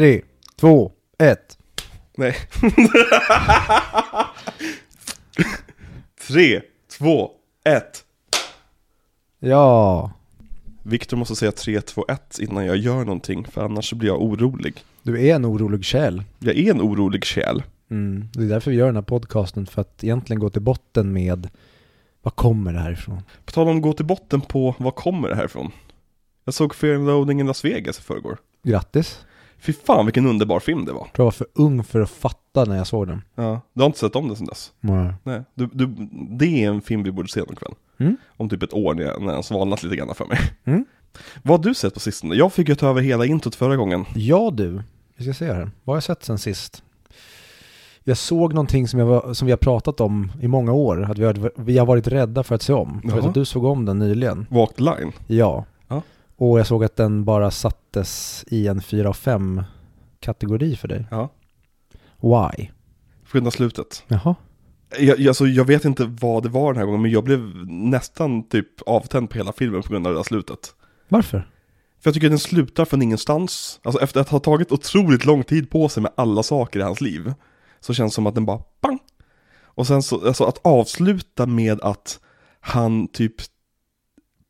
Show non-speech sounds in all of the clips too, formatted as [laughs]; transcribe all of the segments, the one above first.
Tre, två, ett. Nej. [laughs] Tre, två, ett. Ja, Viktor måste säga 3, 2, 1 innan jag gör någonting, för annars blir jag orolig. du är en orolig själ. Jag är en orolig själ. Mm. Det är därför vi gör den här podcasten, för att egentligen gå till botten med vad kommer det här ifrån? På tal om gå till botten på, var kommer det här ifrån? Jag såg Fear and Loading i Las Vegas i förrgår. Grattis. Fy fan vilken underbar film det var. Jag tror jag var för ung för att fatta när jag såg den. Ja, du har inte sett om den sedan dess? Nej. Nej, du, du, det är en film vi borde se någon kväll. Mm. Om typ ett år när, när den svalnat lite grann för mig. Mm. [laughs] Vad har du sett på sistone? Jag fick ju ta över hela introt förra gången. Ja du, vi ska se här. Vad har jag sett sen sist? Jag såg någonting som, jag var, som vi har pratat om i många år, att vi har, vi har varit rädda för att se om. Jag vet att du såg om den nyligen. Walk the line. Ja. Och jag såg att den bara sattes i en 4 av 5 kategori för dig. Ja. Why? Skynda slutet. Jaha. Jag, jag- alltså, jag vet inte vad det var den här gången, men jag blev nästan typ avtänd på hela filmen på grund av det där slutet. Varför? För jag tycker den slutar från ingenstans. Alltså efter att ha tagit otroligt lång tid på sig med alla saker i hans liv. Så känns det som att den bara pang! Och sen så, alltså att avsluta med att han typ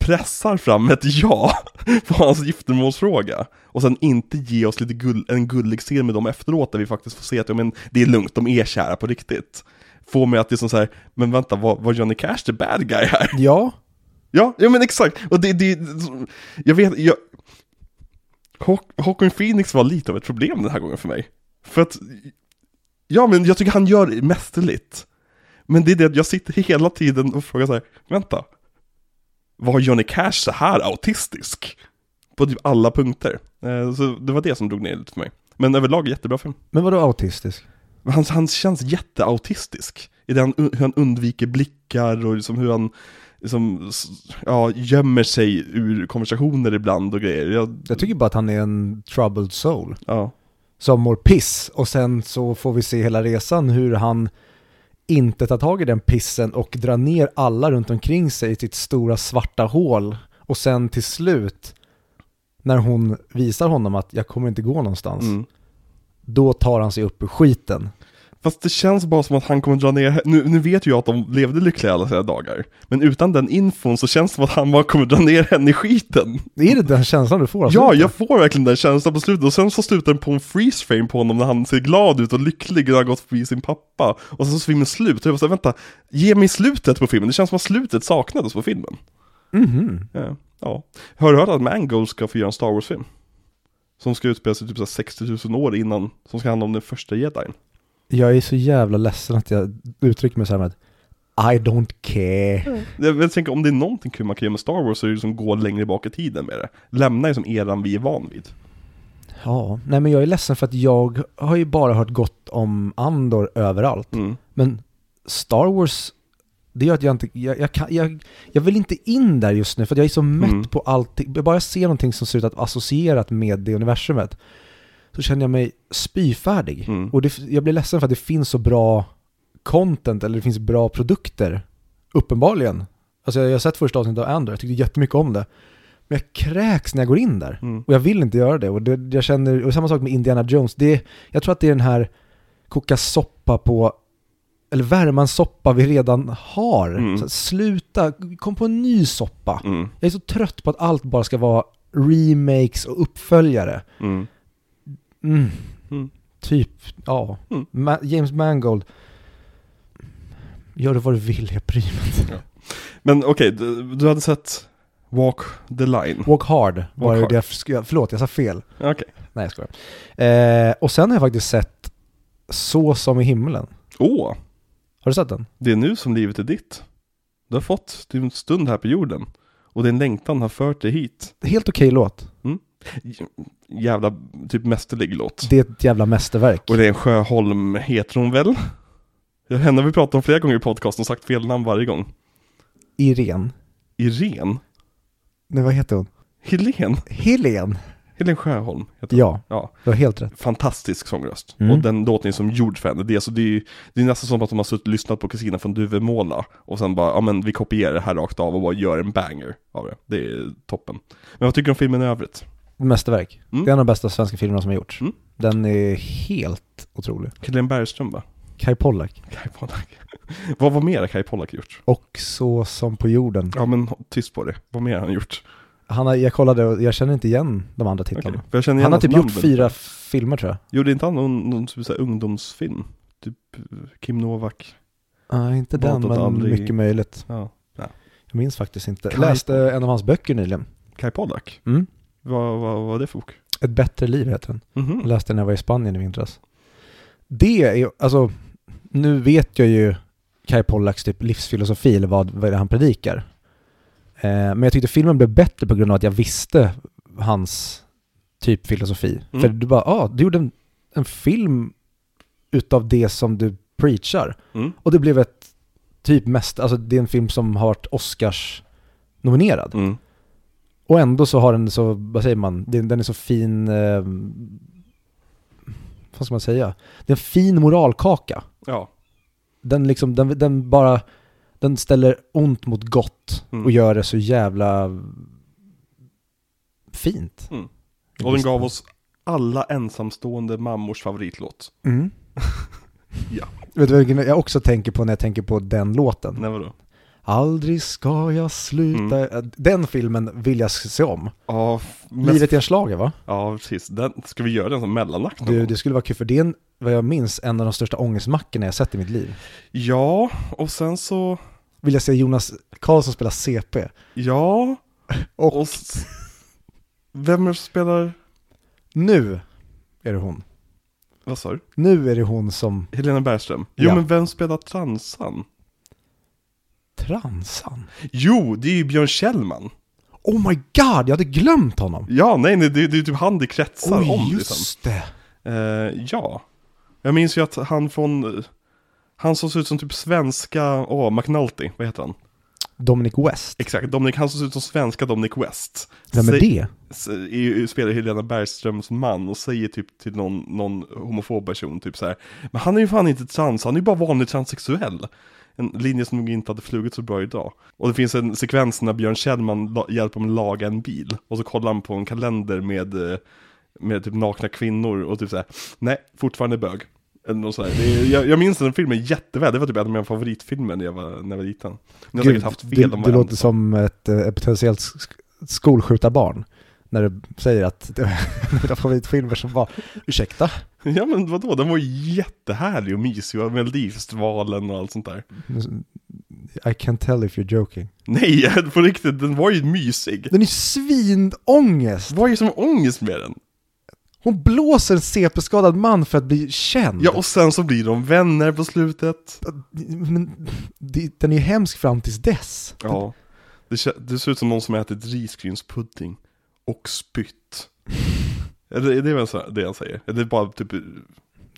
pressar fram ett ja [laughs] på hans giftermålsfråga. Och sen inte ge oss lite gull, en gullig scen med dem efteråt där vi faktiskt får se att ja, men, det är lugnt, de är kära på riktigt. Får mig att det är som så här, men vänta, var, var Johnny Cash the bad guy här? [laughs] Ja. Ja, ja men exakt. Och det, det jag vet, jag... Haw- Hawking Phoenix var lite av ett problem den här gången för mig. För att, ja men jag tycker han gör det mästerligt. Men det är det att jag sitter hela tiden och frågar så här, vänta. Var Johnny Cash så här autistisk? På typ alla punkter. Eh, Så det var det som drog ner lite för mig. Men överlag jättebra film. Men vadå autistisk? Han, han känns jätteautistisk. I det han, hur han undviker blickar och liksom hur han liksom, ja, gömmer sig ur konversationer ibland och grejer. Jag, Jag tycker bara att han är en troubled soul. ja, Som mår piss. Och sen så får vi se hela resan hur han inte tar tag i den pissen och drar ner alla runt omkring sig i sitt stora svarta hål. Och sen till slut, när hon visar honom att jag kommer inte gå någonstans, mm. då tar han sig upp ur skiten. Fast det känns bara som att han kommer dra ner, nu, nu vet ju jag att de levde lyckliga alla sina dagar. Men utan den infon så känns det som att han bara kommer dra ner henne i skiten. Är det den känslan du får? av Ja, jag får verkligen den känslan på slutet och sen så slutar den på en freeze frame på honom när han ser glad ut och lycklig och har gått förbi sin pappa. Och sen så filmen slut och jag var såhär, vänta, ge mig slutet på filmen, det känns som att slutet saknades på filmen. Mhm. Ja. ja. Har du hört att Mangold ska få göra en Star Wars-film? Som ska utspela sig typ så här 60 000 år innan, som ska handla om den första jedin. Jag är så jävla ledsen att jag uttrycker mig så här med att I don't care. Jag, jag tänker om det är någonting kul man kan göra med Star Wars så är det liksom gå längre bak i tiden med det. Lämna liksom eran vi är van vid. Ja, nej men jag är ledsen för att jag har ju bara hört gott om Andor överallt. Mm. Men Star Wars, det gör att jag inte, jag, jag, kan, jag, jag vill inte in där just nu för att jag är så mätt Mm. på allting. Jag bara ser någonting som ser ut att associerat med det universumet. Så känner jag mig spyfärdig. Mm. Och det, jag blir ledsen för att det finns så bra content, eller det finns bra produkter. Uppenbarligen. Alltså jag, jag har sett första avsnittet av Andor, jag tyckte jättemycket om det. Men jag kräks när jag går in där. Mm. Och jag vill inte göra det. Och det, jag känner, och samma sak med Indiana Jones. Det, jag tror att det är den här koka soppa på, eller värma en soppa vi redan har. Mm. Så, sluta, kom på en ny soppa. Mm. Jag är så trött på att allt bara ska vara remakes och uppföljare. Mm. Mm. Mm. Typ, ja. Mm. Ma- James Mangold. Gör det vad du vill, jag bryr mig inte. Men okej, du, du hade sett Walk the Line? Walk hard var Walk det hard. jag, sk- förlåt jag sa fel. Okej. Nej jag skojar. Eh, och sen har jag faktiskt sett Så som i himlen. Åh, Har du sett den? det är nu som livet är ditt. Du har fått din stund här på jorden. Och din längtan har fört dig hit. Helt okej låt. J- Jävla, typ mästerlig låt. Det är ett jävla mästerverk. Och det är en Sjöholm, heter hon väl? Ja, Henne har vi pratat om flera gånger i podcasten och sagt fel namn varje gång. Irene. Irene? Nej vad heter hon? Helen? Helen. Helen Sjöholm heter hon. Ja, Ja, du har helt rätt. fantastisk sångröst. Mm. Och den låten är som gjord för henne. Det är, så det, är, det är nästan som att de har suttit och lyssnat på Kristina från Duvemåla och sen bara, ja men vi kopierar det här rakt av och bara gör en banger av det. Det är toppen. Men vad tycker du om filmen i övrigt? Mästerverk. Mm. Det är en av de bästa svenska filmerna som har gjorts. Mm. Den är helt otrolig. Helene Bergström va? Kai Pollak. Kai Pollak. [laughs] Vad var mer Kai Pollak gjort? Och Så som på jorden. Ja men tyst på det. Vad mer har han gjort? Han har, jag kollade och jag känner inte igen de andra titlarna. Igen Han har typ gjort fyra filmer tror jag. Gjorde inte han någon, någon typ ungdomsfilm? Typ eh, Kim Novak? Nej, inte den, men aldrig- mycket möjligt. Ja. Jag minns faktiskt inte. Jag läste en av hans böcker nyligen. Kai Pollak? Mm. Vad, vad, vad var det för bok? Ett bättre liv heter den. Mhm. Jag läste den när jag var i Spanien i vintras. Det är alltså, nu vet jag ju Kai Pollaks typ livsfilosofi eller vad, vad han predikar. Eh, men jag tyckte filmen blev bättre på grund av att jag visste hans typ filosofi. Mm. För du bara, ja, ah, du gjorde en, en film utav det som du preachar. Mm. Och det blev ett typ mest, alltså det är en film som har varit Oscars nominerad. Mm. Och ändå så har den så, vad säger man, den, den är så fin, eh, vad ska man säga? Det är en fin moralkaka. Ja. Den liksom, den, den bara, den ställer ont mot gott Mm. och gör det så jävla fint. Mm. Och den gav oss alla ensamstående mammors favoritlåt. Mm. [laughs] Ja. Vet du vilken jag också tänker på när jag tänker på den låten? Nej vadå? Aldrig ska jag sluta. Mm. Den filmen vill jag se om. Ja, mest, Livet är en schlager va? Ja, precis. Den, ska vi göra den som mellanakt Du, det skulle vara kul för det är en, vad jag minns, en av de största ångestmackorna jag sett i mitt liv. Ja, och sen så, Vill jag se Jonas Karlsson spela CP. ja, Och, och vem är det som spelar, nu är det hon. vad sa du? Nu är det hon som Helena Bergström? Jo, Ja. men vem spelar transan? Transan. Jo, det är ju Björn Kjellman. Oh my god, jag hade glömt honom. Ja, nej, nej, det, det är typ han det kretsar Oj, om just liksom. det. Eh, ja. Jag minns ju att han från, han som ser ut som typ svenska, åh, McNulty, vad heter han? Dominic West. Exakt, Dominic, han som ser ut som svenska Dominic West. Vem är det? spelar Helena Bergströms man och säger typ till någon, någon homofob person typ så här. Men han är ju fan inte trans, han är ju bara vanlig transsexuell. En linje som nog inte hade flugit så bra idag. Och det finns en sekvens när Björn Kjellman hjälper honom laga en bil. Och så kollar han på en kalender med, eh, med typ nakna kvinnor och typ så här. nej, fortfarande bög. Eller. Det är, jag, jag minns den filmen jätteväl, det var typ en av mina favoritfilmer när jag var, när jag var liten. Ni har säkert haft fel du, om varandra. låter som ett, eh, ett potentiellt sk- skolskjutarbarn. När du säger att det är [laughs] mina favoritfilmer som var, ursäkta? Ja men vadå, den var ju jättehärlig och mysig och Melodifestivalen och allt sånt där. I can tell if you're joking. Nej, [laughs] på riktigt, den var ju mysig. Den är svinångest! Vad är det som är ångest med den? Hon blåser en CP-skadad man för att bli känd. Ja, och sen så blir de vänner på slutet. Men den är ju hemsk fram tills dess. Ja. Det, det ser ut som någon som ätit risgrynspudding och spytt. [laughs] Är det, är det väl så- det han säger? Är det bara typ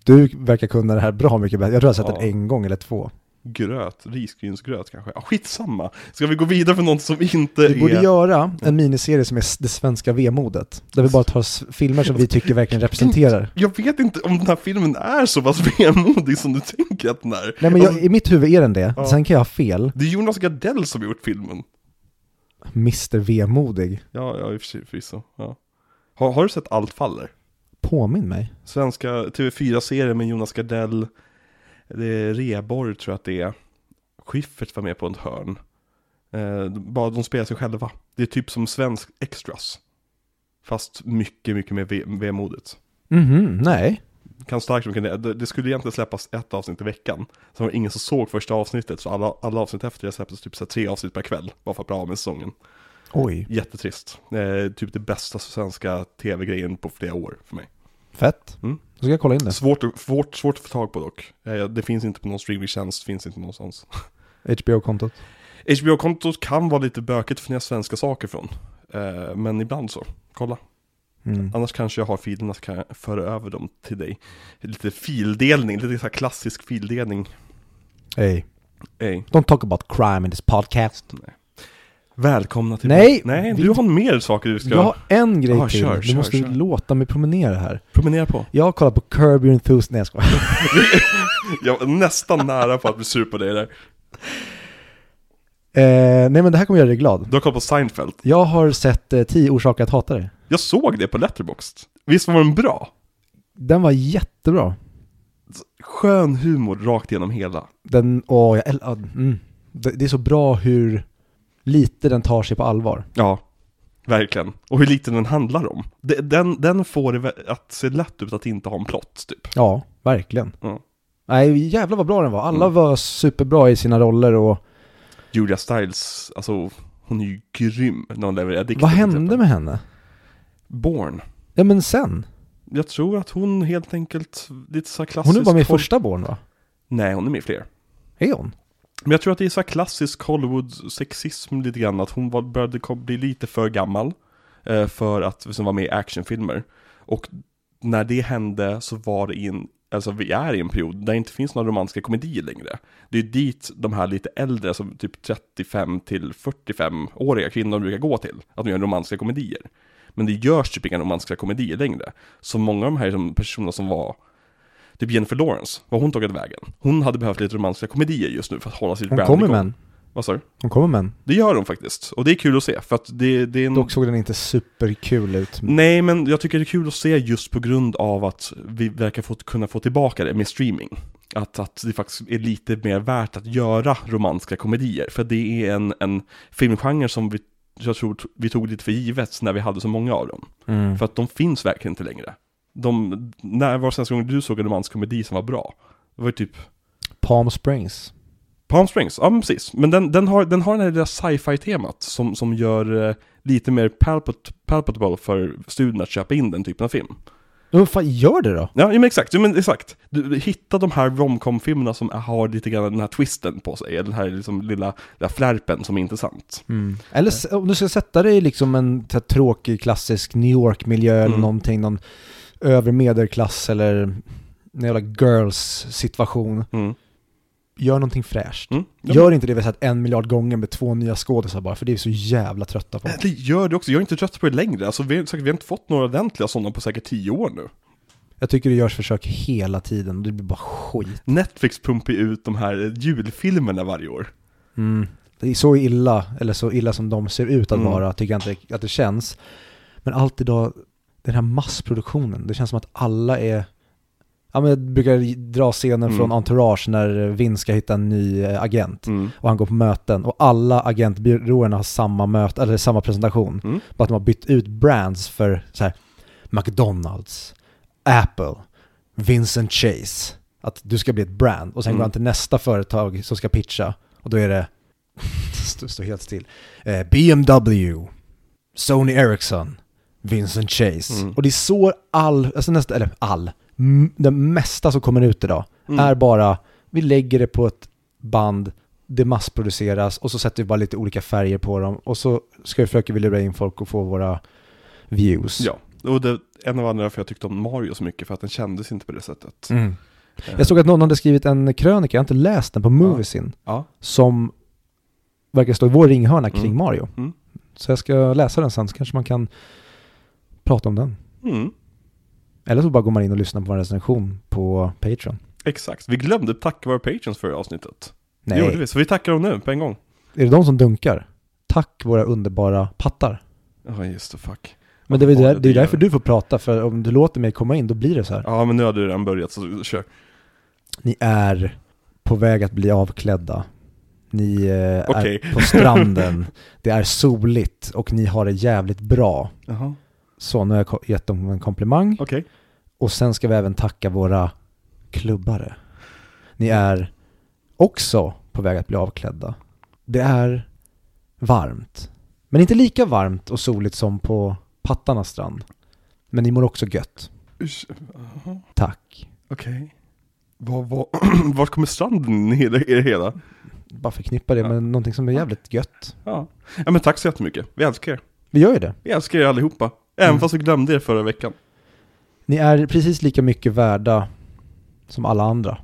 Du verkar kunna det här bra mycket bättre. Jag tror jag har sett Ja. den en gång eller två. gröt? Risgrynsgröt kanske? Ja, skitsamma. Ska vi gå vidare för något som inte Vi borde är... göra en miniserie som är det svenska vemodet. Där vi bara tar filmer som vi tycker verkligen representerar. Jag vet inte om den här filmen är så pass [laughs] vemodig som du tänker att den är. Nej men jag, Alltså, i mitt huvud är den det. Ja. Sen kan jag ha fel. det är Jonas Gardell som har gjort filmen. Mr Vemodig. Ja, ja i och för sig förvisso. Ja. Har, har du sett Allt faller? Påminn mig. Svenska TV4-serien med Jonas Gardell. Det är Reborg tror jag att det är. Schyffert var med på ett hörn. Eh, bara de spelar sig själva. Det är typ som svensk extras. Fast mycket, mycket mer ve- vemodigt. Mhm, nej. Kan starkt rekommendera. Det, det skulle egentligen släppas ett avsnitt i veckan. Sen var det ingen som såg första avsnittet. Så alla, alla avsnitt efter det släpptes typ så tre avsnitt per kväll. Bara för att bli av med säsongen. Oj, Jättetrist. Eh, typ det bästa svenska tv-grejen på flera år för mig. fett. Mm. Då ska jag kolla in det. Svårt, svårt, svårt att få tag på dock. Eh, det finns inte på någon streamingtjänst, finns inte någonstans. HBO-kontot. HBO-kontot kan vara lite bökigt för när jag svenska saker från. Eh, men ibland så. Kolla. Mm. Annars kanske jag har filerna så kan jag föra över dem till dig. Lite fildelning, lite så klassisk fildelning. Hey, Ey. don't talk about crime in this podcast. Välkomna till Nej, Nej, vi- du har mer saker du ska Jag har en grej Ja, till. kör, du kör, måste kör. låta mig promenera här. promenera på. Jag har kollat på Curb Your Enthusiasm. Nej jag skojar. [laughs] Jag var nästan nära på att bli sur på dig där. eh, nej men det här kommer göra dig glad. Du har kollat på Seinfeld. Jag har sett eh, 10 orsaker att hata dig. Jag såg det på Letterboxd. Visst var den bra? Den var jättebra. Skön humor rakt igenom hela. Den, åh, jag äl- mm. det, det är så bra hur lite den tar sig på allvar. Ja, verkligen. Och hur lite den handlar om. De- Den, den får det att se lätt ut att inte ha en plott, typ. Ja, verkligen. Ja. Nej, jävlar vad bra den var. Alla Mm. var superbra i sina roller och Julia Stiles, alltså hon är ju grym när hon levererar dikter. vad till hände exempel. med henne? Born. Ja men sen? Jag tror att hon helt enkelt, lite så här klassisk Hon är bara med i första Born va? Nej, hon är med i fler. Är hon? Men jag tror att det är så här klassisk Hollywood-sexism lite grann, att hon var, började bli lite för gammal eh, för att liksom, vara med i actionfilmer. Och när det hände så var det i en, alltså vi är i en period där det inte finns några romantiska komedier längre. Det är dit de här lite äldre, som typ 35 till 45-åriga kvinnor brukar gå till, att de gör romantiska komedier. Men det görs typ inga romantiska komedier längre. Så många av de här som, personerna som var Typ Jennifer Lawrence, vad hon tagit vägen? Hon hade behövt lite romantiska komedier just nu för att hålla sitt Hon brand kommer igång. med. Vad sa du? Hon kommer med. Det gör hon faktiskt, och det är kul att se, för att det, det är en... Dock såg den inte superkul ut. Nej, men jag tycker det är kul att se just på grund av att vi verkar få, kunna få tillbaka det med streaming. Att, att det faktiskt är lite mer värt att göra romantiska komedier, för det är en, en filmgenre som vi, jag tror vi tog lite för givet när vi hade så många av dem. Mm. För att de finns verkligen inte längre. De, när var senaste gången du såg en romantisk komedi som var bra? Det var ju typ Palm Springs. Palm Springs, ja men precis. Men den, den, har, den har det här lilla sci-fi temat som, som gör eh, lite mer palpat, palpable för studierna att köpa in den typen av film. Men fan gör det då? Ja, men exakt, ja, men exakt. Du, hittar de här romcom-filmerna som har lite grann den här twisten på sig, den här liksom lilla, lilla flärpen som är intressant. Eller s- om du ska sätta dig i liksom en tråkig klassisk New York-miljö eller Mm. någonting, någon övre medelklass eller en jävla girls-situation. Mm. Gör någonting fräscht. Mm. Ja, Gör inte det vi har sett en miljard gånger med två nya skådisar bara, för det är vi så jävla trötta på. Det gör det också, jag är inte trött på det längre. Alltså, vi, har- säkert, vi har inte fått några ordentliga sådana på säkert tio år nu. Jag tycker det görs försök hela tiden och det blir bara skit. Netflix pumpar ut de här julfilmerna varje år. Mm. Det är så illa, eller så illa som de ser ut att Mm. vara, tycker jag inte att det känns. Men alltid då, den här massproduktionen, det känns som att alla är Ja men jag brukar dra scenen Mm. från Entourage när Vin ska hitta en ny eh, agent Mm. och han går på möten och alla agentbyråerna har samma möte, eller samma presentation. Mm. Bara att de har bytt ut brands för så här McDonalds, Apple, Vincent Chase. Att du ska bli ett brand och sen Mm. går han till nästa företag som ska pitcha och då är det, [laughs] står står helt still, eh, BMW, Sony Ericsson, Vincent Chase. Mm. Och det är så all, alltså nästa, eller all, det mesta som kommer ut idag Mm. är bara, vi lägger det på ett band, det massproduceras och så sätter vi bara lite olika färger på dem och så ska vi försöka lura in folk och få våra views. Ja, och det, en av anledningarna för jag tyckte om Mario så mycket, för att den kändes inte på det sättet. Mm. Eh, Jag såg att någon hade skrivit en krönika, jag har inte läst den, på Moviesin, Ja, som verkar stå i vår ringhörna kring Mm. Mario. Mm. Så jag ska läsa den sen, så kanske man kan prata om den. Eller så bara går man in och lyssnar på vår recension på Patreon. exakt. Vi glömde tacka våra patrons för avsnittet. Nej, Det gjorde vi, så vi tackar dem nu på en gång. är det de som dunkar? Tack våra underbara pattar. Ja, just det, fuck. Men det är, där, det är därför du får prata, för om du låter mig komma in, då blir det så här. Ja, men nu har du redan börjat, så kör. Ni är på väg att bli avklädda. Ni eh, Okej. är på stranden. [laughs] det är soligt och ni har det jävligt bra. Jaha, Så nu har jag gett dem en komplimang. okej. Och sen ska vi även tacka våra klubbare. Ni är också på väg att bli avklädda. Det är varmt. Men inte lika varmt och soligt som på Pattarnas strand. Men ni mår också gött. Usch, Tack. Okej. Vad, vad, [clears throat] vart kommer stranden i det, i det hela? Bara förknippa det Ja. med någonting som är jävligt gött. Ja. ja, men tack så jättemycket. Vi älskar er. Vi gör ju det. Vi älskar er allihopa. Även Mm. fast vi glömde er förra veckan. Ni är precis lika mycket värda som alla andra.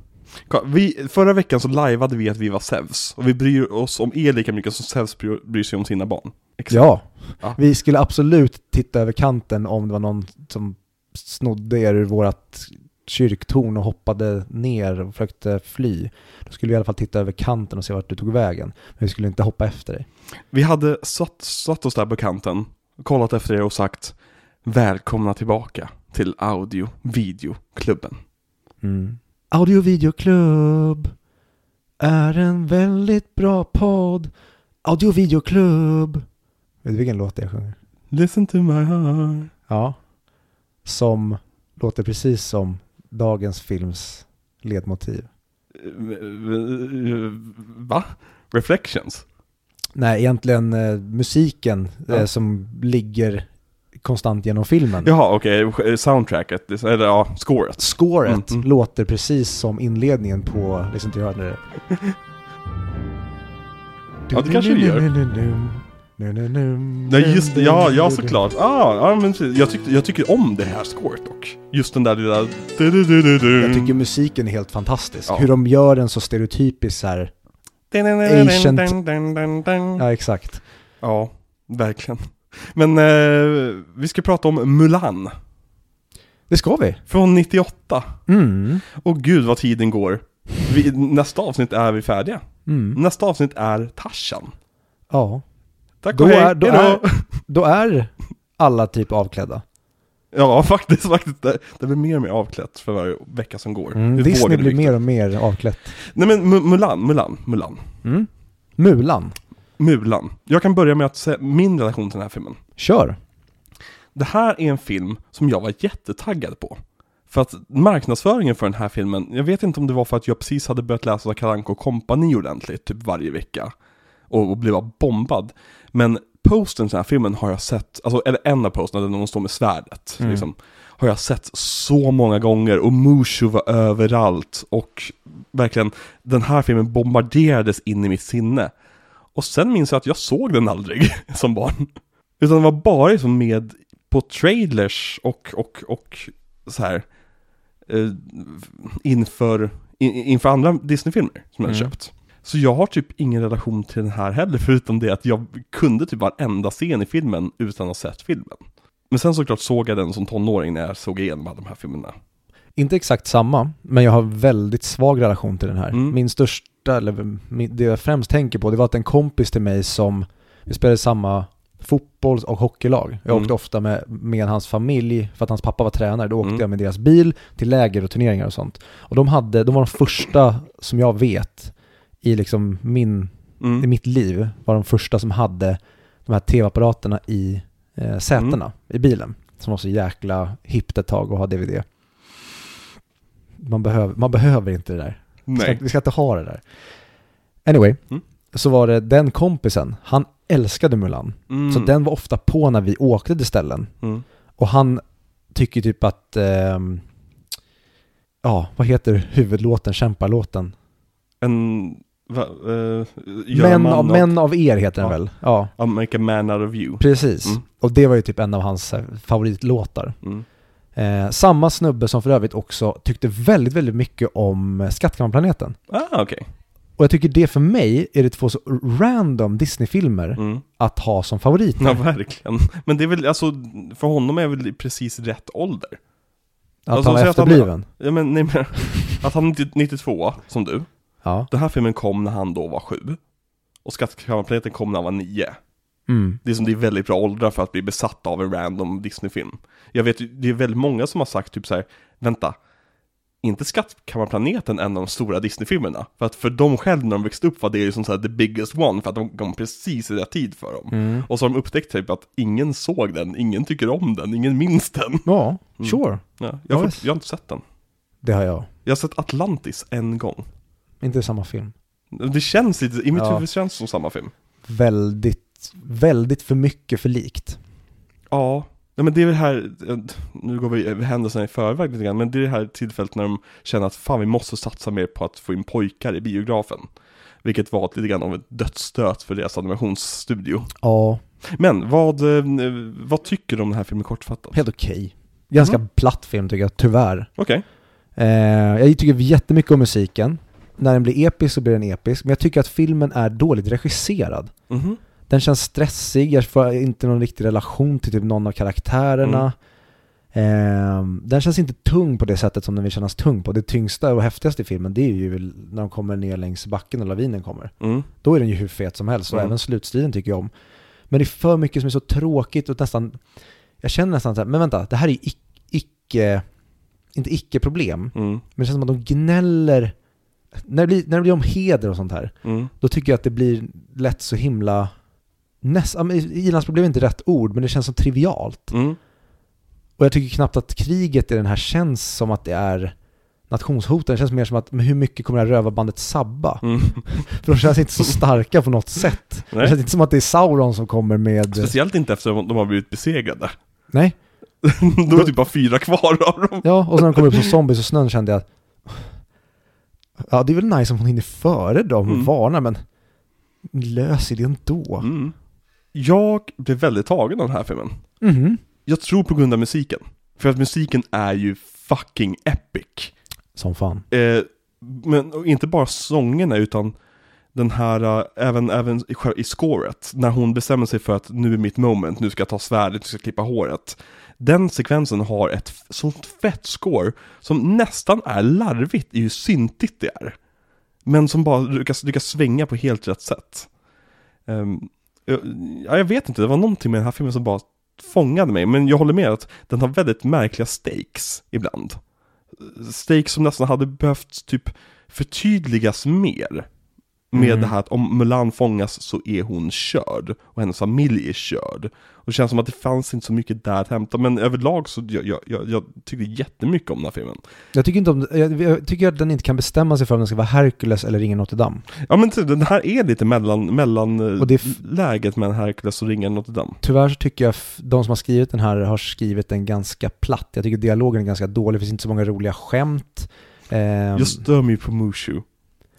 Vi, förra veckan så liveade vi att vi var Zeus. Och vi bryr oss om er lika mycket som Zeus bryr, bryr sig om sina barn. Exakt. Ja, Ja. vi skulle absolut titta över kanten om det var någon som snodde er ur vårat kyrktorn och hoppade ner och försökte fly. Då skulle vi i alla fall titta över kanten och se vart du tog vägen. Men vi skulle inte hoppa efter dig. Vi hade satt, satt oss där på kanten, kollat efter er och sagt Välkomna tillbaka till Audio Videoklubben. Mm. Audio Videoklubb är en väldigt bra podd. Audio Videoklubb. Vet du vilken låt jag sjunger? Listen to my heart. Ja. Som låter precis som dagens films ledmotiv. Va? Reflections? Nej, egentligen eh, musiken eh, Ja. som ligger konstant genom filmen. Jaha, okej. Soundtracket, eller ja, scoret. Scoret Mm, låter precis som inledningen på Listen to Heart. Ja, det kanske det gör. Nej just det, ja, ja såklart. Ah, ja men jag, tyckte, jag tycker om det här scoret dock. Just den där lilla... Jag tycker musiken är helt fantastisk. Ja. Hur de gör den så stereotypiskt så här. Asian... Ja, exakt. Ja, verkligen. Men eh, vi ska prata om Mulan. Det ska vi. Från 98. Mm. Och gud vad tiden går. Vi, nästa avsnitt är vi färdiga. Mm. Nästa avsnitt är Tarzan. Ja. Tack Då och hej, är, då, är, då är alla typ avklädda. Ja, faktiskt, faktiskt. Det, det blir mer och mer avklätt för varje vecka som går. Mm. Det Disney blir mer och mer avklätt. Nej men Mu- Mulan, Mulan, Mulan. Mm. Mulan. Mulan. Jag kan börja med att säga min relation till den här filmen. Kör. Det här är en film som jag var jättetaggad på. För att marknadsföringen för den här filmen, jag vet inte om det var för att jag precis hade börjat läsa och Company ordentligt, typ varje vecka. Och, och blev bombad. Men posten till den här filmen har jag sett, alltså, eller en av posterna där någon står med svärdet, Mm. liksom, har jag sett så många gånger och Mushu var överallt och verkligen, den här filmen bombarderades in i mitt sinne. Och sen minns jag att jag såg den aldrig [laughs] som barn. Utan det var bara liksom med på trailers och, och, och så här eh, inför, in, inför andra Disney-filmer som jag Mm. köpt. Så jag har typ ingen relation till den här heller, förutom det att jag kunde typ varenda scen i filmen utan att ha sett filmen. Men sen såklart såg jag den som tonåring när jag såg igenom alla de här filmerna. Inte exakt samma, men jag har väldigt svag relation till den här. Mm. Min största, eller det jag främst tänker på, det var att en kompis till mig som, vi spelade samma fotbolls och hockeylag. Jag Mm. åkte ofta med, med hans familj, för att hans pappa var tränare, då åkte Mm. jag med deras bil till läger och turneringar och sånt. Och de hade, de var de första som jag vet i liksom min, i Mm. mitt liv, var de första som hade de här tv-apparaterna i eh, sätena Mm. i bilen. Som var så jäkla hippt ett tag att ha DVD. Man behöver, man behöver inte det där. Vi ska, Nej. vi ska inte ha det där. Anyway, Mm. så var det den kompisen, han älskade Mulan. Mm. Så den var ofta på när vi åkte till ställen. Mm. Och han tycker typ att, ehm, ja, vad heter huvudlåten, kämparlåten? En, va, eh, gör Män av, män av er heter den Ja. väl? Ja, I'll make a man out of you. precis. Mm. Och det var ju typ en av hans eh, favoritlåtar. Mm. Eh, samma snubbe som för övrigt också tyckte väldigt, väldigt mycket om eh, Skattkammarplaneten. Ah, okej. Och jag tycker det för mig är det två så random Disney-filmer Mm. att ha som favoriter. Ja, verkligen. Men det är väl, alltså, för honom är väl precis rätt ålder. Att alltså, han säg att han- efterbliven. Ja, men, nej, men att han är 90 92, som du. Ja. Den här filmen kom när han då var sju. Och Skattkammarplaneten kom när han var nio. Mm. Det är som det är väldigt bra åldrar för att bli besatt av en random Disney-film. Jag vet det är väldigt många som har sagt typ så här, vänta, inte Skattkammarplaneten en av de stora Disney-filmerna? För att för dem själv när de växte upp var det ju som så här the biggest one, för att de kom precis i rätt tid för dem. Mm. Och så har de upptäckt typ att ingen såg den, ingen tycker om den, ingen minns den. Ja, Mm. sure. Ja, jag, Ja, har jag har inte sett den. Det har jag. Jag har sett Atlantis en gång. Inte samma film. Det känns lite, i mitt Ja. huvud känns det som samma film. Väldigt, väldigt för mycket för likt. Ja, nej men det är väl här, eh, nu går vi händelserna i förväg lite grann, men det är det här tillfället när de känner att fan vi måste satsa mer på att få in pojkar i biografen. Vilket var lite grann av ett dödsstöt för deras animationsstudio. Ja, Men vad, eh, vad tycker du om den här filmen kortfattat? helt okej. Ganska Mm. platt film tycker jag, tyvärr. Okej. Eh, jag tycker jättemycket om musiken. När den blir episk så blir den episk. Men jag tycker att filmen är dåligt regisserad. Mhm. Den känns stressig, jag får inte någon riktig relation till typ någon av karaktärerna. Ehm, den känns inte tung på det sättet som den vill kännas tung på. Det tyngsta och häftigaste i filmen det är ju när de kommer ner längs backen och lavinen kommer. Mm. Då är den ju hur fet som helst och Mm. även slutstriden tycker jag om. Men det är för mycket som är så tråkigt och nästan jag känner nästan så här, men vänta, det här är ic- icke, inte icke-problem, Mm. men det känns som att de gnäller, när det blir, när det blir om heder och sånt här, Mm. då tycker jag att det blir lätt så himla, näst, i-landsproblem är inte rätt ord, men det känns som trivialt. Mm. Och jag tycker knappt att kriget i den här känns som att det är nationshoten. Det känns mer som att, men hur mycket kommer det här rövarbandet sabba? Mm. [laughs] För de känns inte så starka på något sätt. Det Nej. känns inte som att det är Sauron som kommer med... Speciellt inte efter att de har blivit besegrade. Nej. [laughs] Då är det typ bara fyra kvar av dem. Ja, och så när de kommer upp som zombies och snön kände jag att Ja, det är väl nice om hon hinner före dem och Mm. varnar, men löser det ändå. Mm. Jag blev väldigt tagen av den här filmen. Mhm. Jag tror på grund av musiken. För att musiken är ju fucking epic. Som fan. Eh, men och inte bara sångerna utan den här, eh, även, även i, i scoret, när hon bestämmer sig för att nu är mitt moment, nu ska jag ta svärdet, nu ska jag klippa håret. Den sekvensen har ett sånt fett score som nästan är larvigt i hur syntigt det är. Men som bara lyckas, lyckas svänga på helt rätt sätt. Ehm, jag- ja, jag vet inte, det var någonting med den här filmen som bara fångade mig, men jag håller med att den har väldigt märkliga stakes ibland stakes som nästan hade behövt typ förtydligas mer. Med Mm. det här att om Mulan fångas så är hon körd och hennes familj är körd. Det känns som att det fanns inte så mycket där att hämta, men överlag så jag, jag, jag, jag tyckte jättemycket om den här filmen. Jag tycker, inte om, jag, jag tycker att den inte kan bestämma sig för om den ska vara Hercules eller Ringen Notre Dame. Ja men typ, den här är lite mellan, mellan eh, Och det läget mellan Hercules och Ringen Notre Dame. Tyvärr så tycker jag de som har skrivit den här har skrivit den ganska platt. Jag tycker dialogen är ganska dålig, det finns inte så många roliga skämt. Jag stör mig på Mushu.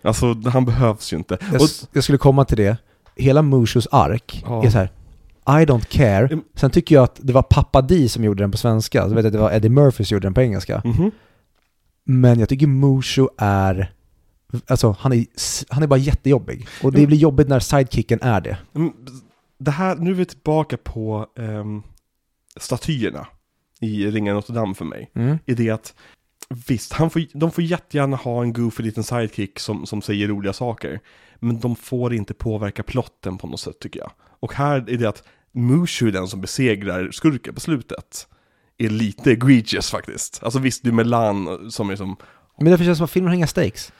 Alltså han behövs ju inte. jag, Och, jag skulle komma till det. Hela Mushus ark Ja. är så här. I don't care. Mm. Sen tycker jag att det var Pappa Di som gjorde den på svenska. Så vet jag att det var Eddie Murphy som gjorde den på engelska. Mhm. Men jag tycker Mushu är... Alltså han är, han är bara jättejobbig. Och det Mm. blir jobbigt när sidekicken är det. Mm, Det här, nu är vi tillbaka på ehm, statyerna i Ringen Notre Dame för mig. Mm. I det att, visst, han får, de får jättegärna ha en goofy liten sidekick som, som säger roliga saker. Men de får inte påverka plotten på något sätt tycker jag. Och här är det att Mushu är den som besegrar skurken på slutet. Är lite egregious faktiskt. Alltså visst, det är Melan som är som Men därför känns det som att filmen har inga stakes.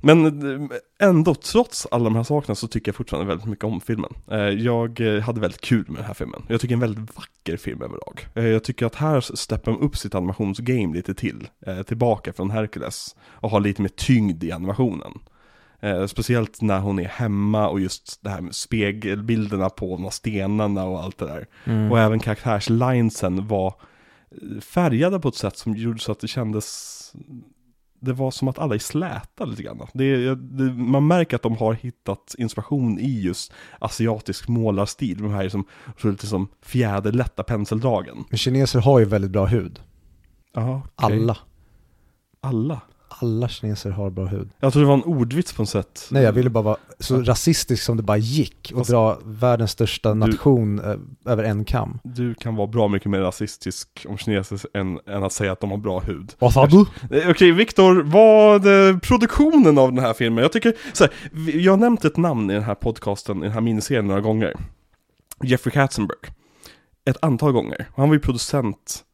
Men eh, ändå, trots alla de här sakerna så tycker jag fortfarande väldigt mycket om filmen. Eh, Jag eh, hade väldigt kul med den här filmen. Jag tycker en väldigt vacker film överlag. Jag tycker att här steppar de upp sitt animationsgame lite till. Tillbaka från Hercules. Och har lite mer tyngd i animationen. Eh, Speciellt när hon är hemma och just det här med spegelbilderna på de här stenarna och allt det där. Mm. Och även karaktärslinesen var eh, färgade på ett sätt som gjorde så att det kändes det var som att alla är släta lite grann. Det, det, man märker att de har hittat inspiration i just asiatisk målarstil. De här som, så lite som fjäderlätta penseldragen. Men kineser har ju väldigt bra hud. Ja, Alla. Alla? Alla kineser har bra hud. Jag tror det var en ordvits på något sätt. Nej, jag ville bara vara så Ja. rasistisk som det bara gick och Fast- dra världens största Du- nation eh, över en kam. Du kan vara bra mycket mer rasistisk om kineser än, än att säga att de har bra hud. Vad sa du? Okej, Viktor, vad eh, produktionen av den här filmen? Jag tycker, så här, jag har nämnt ett namn i den här podcasten, i den här miniserien några gånger. Jeffrey Katzenberg. Ett antal gånger. Han var ju producent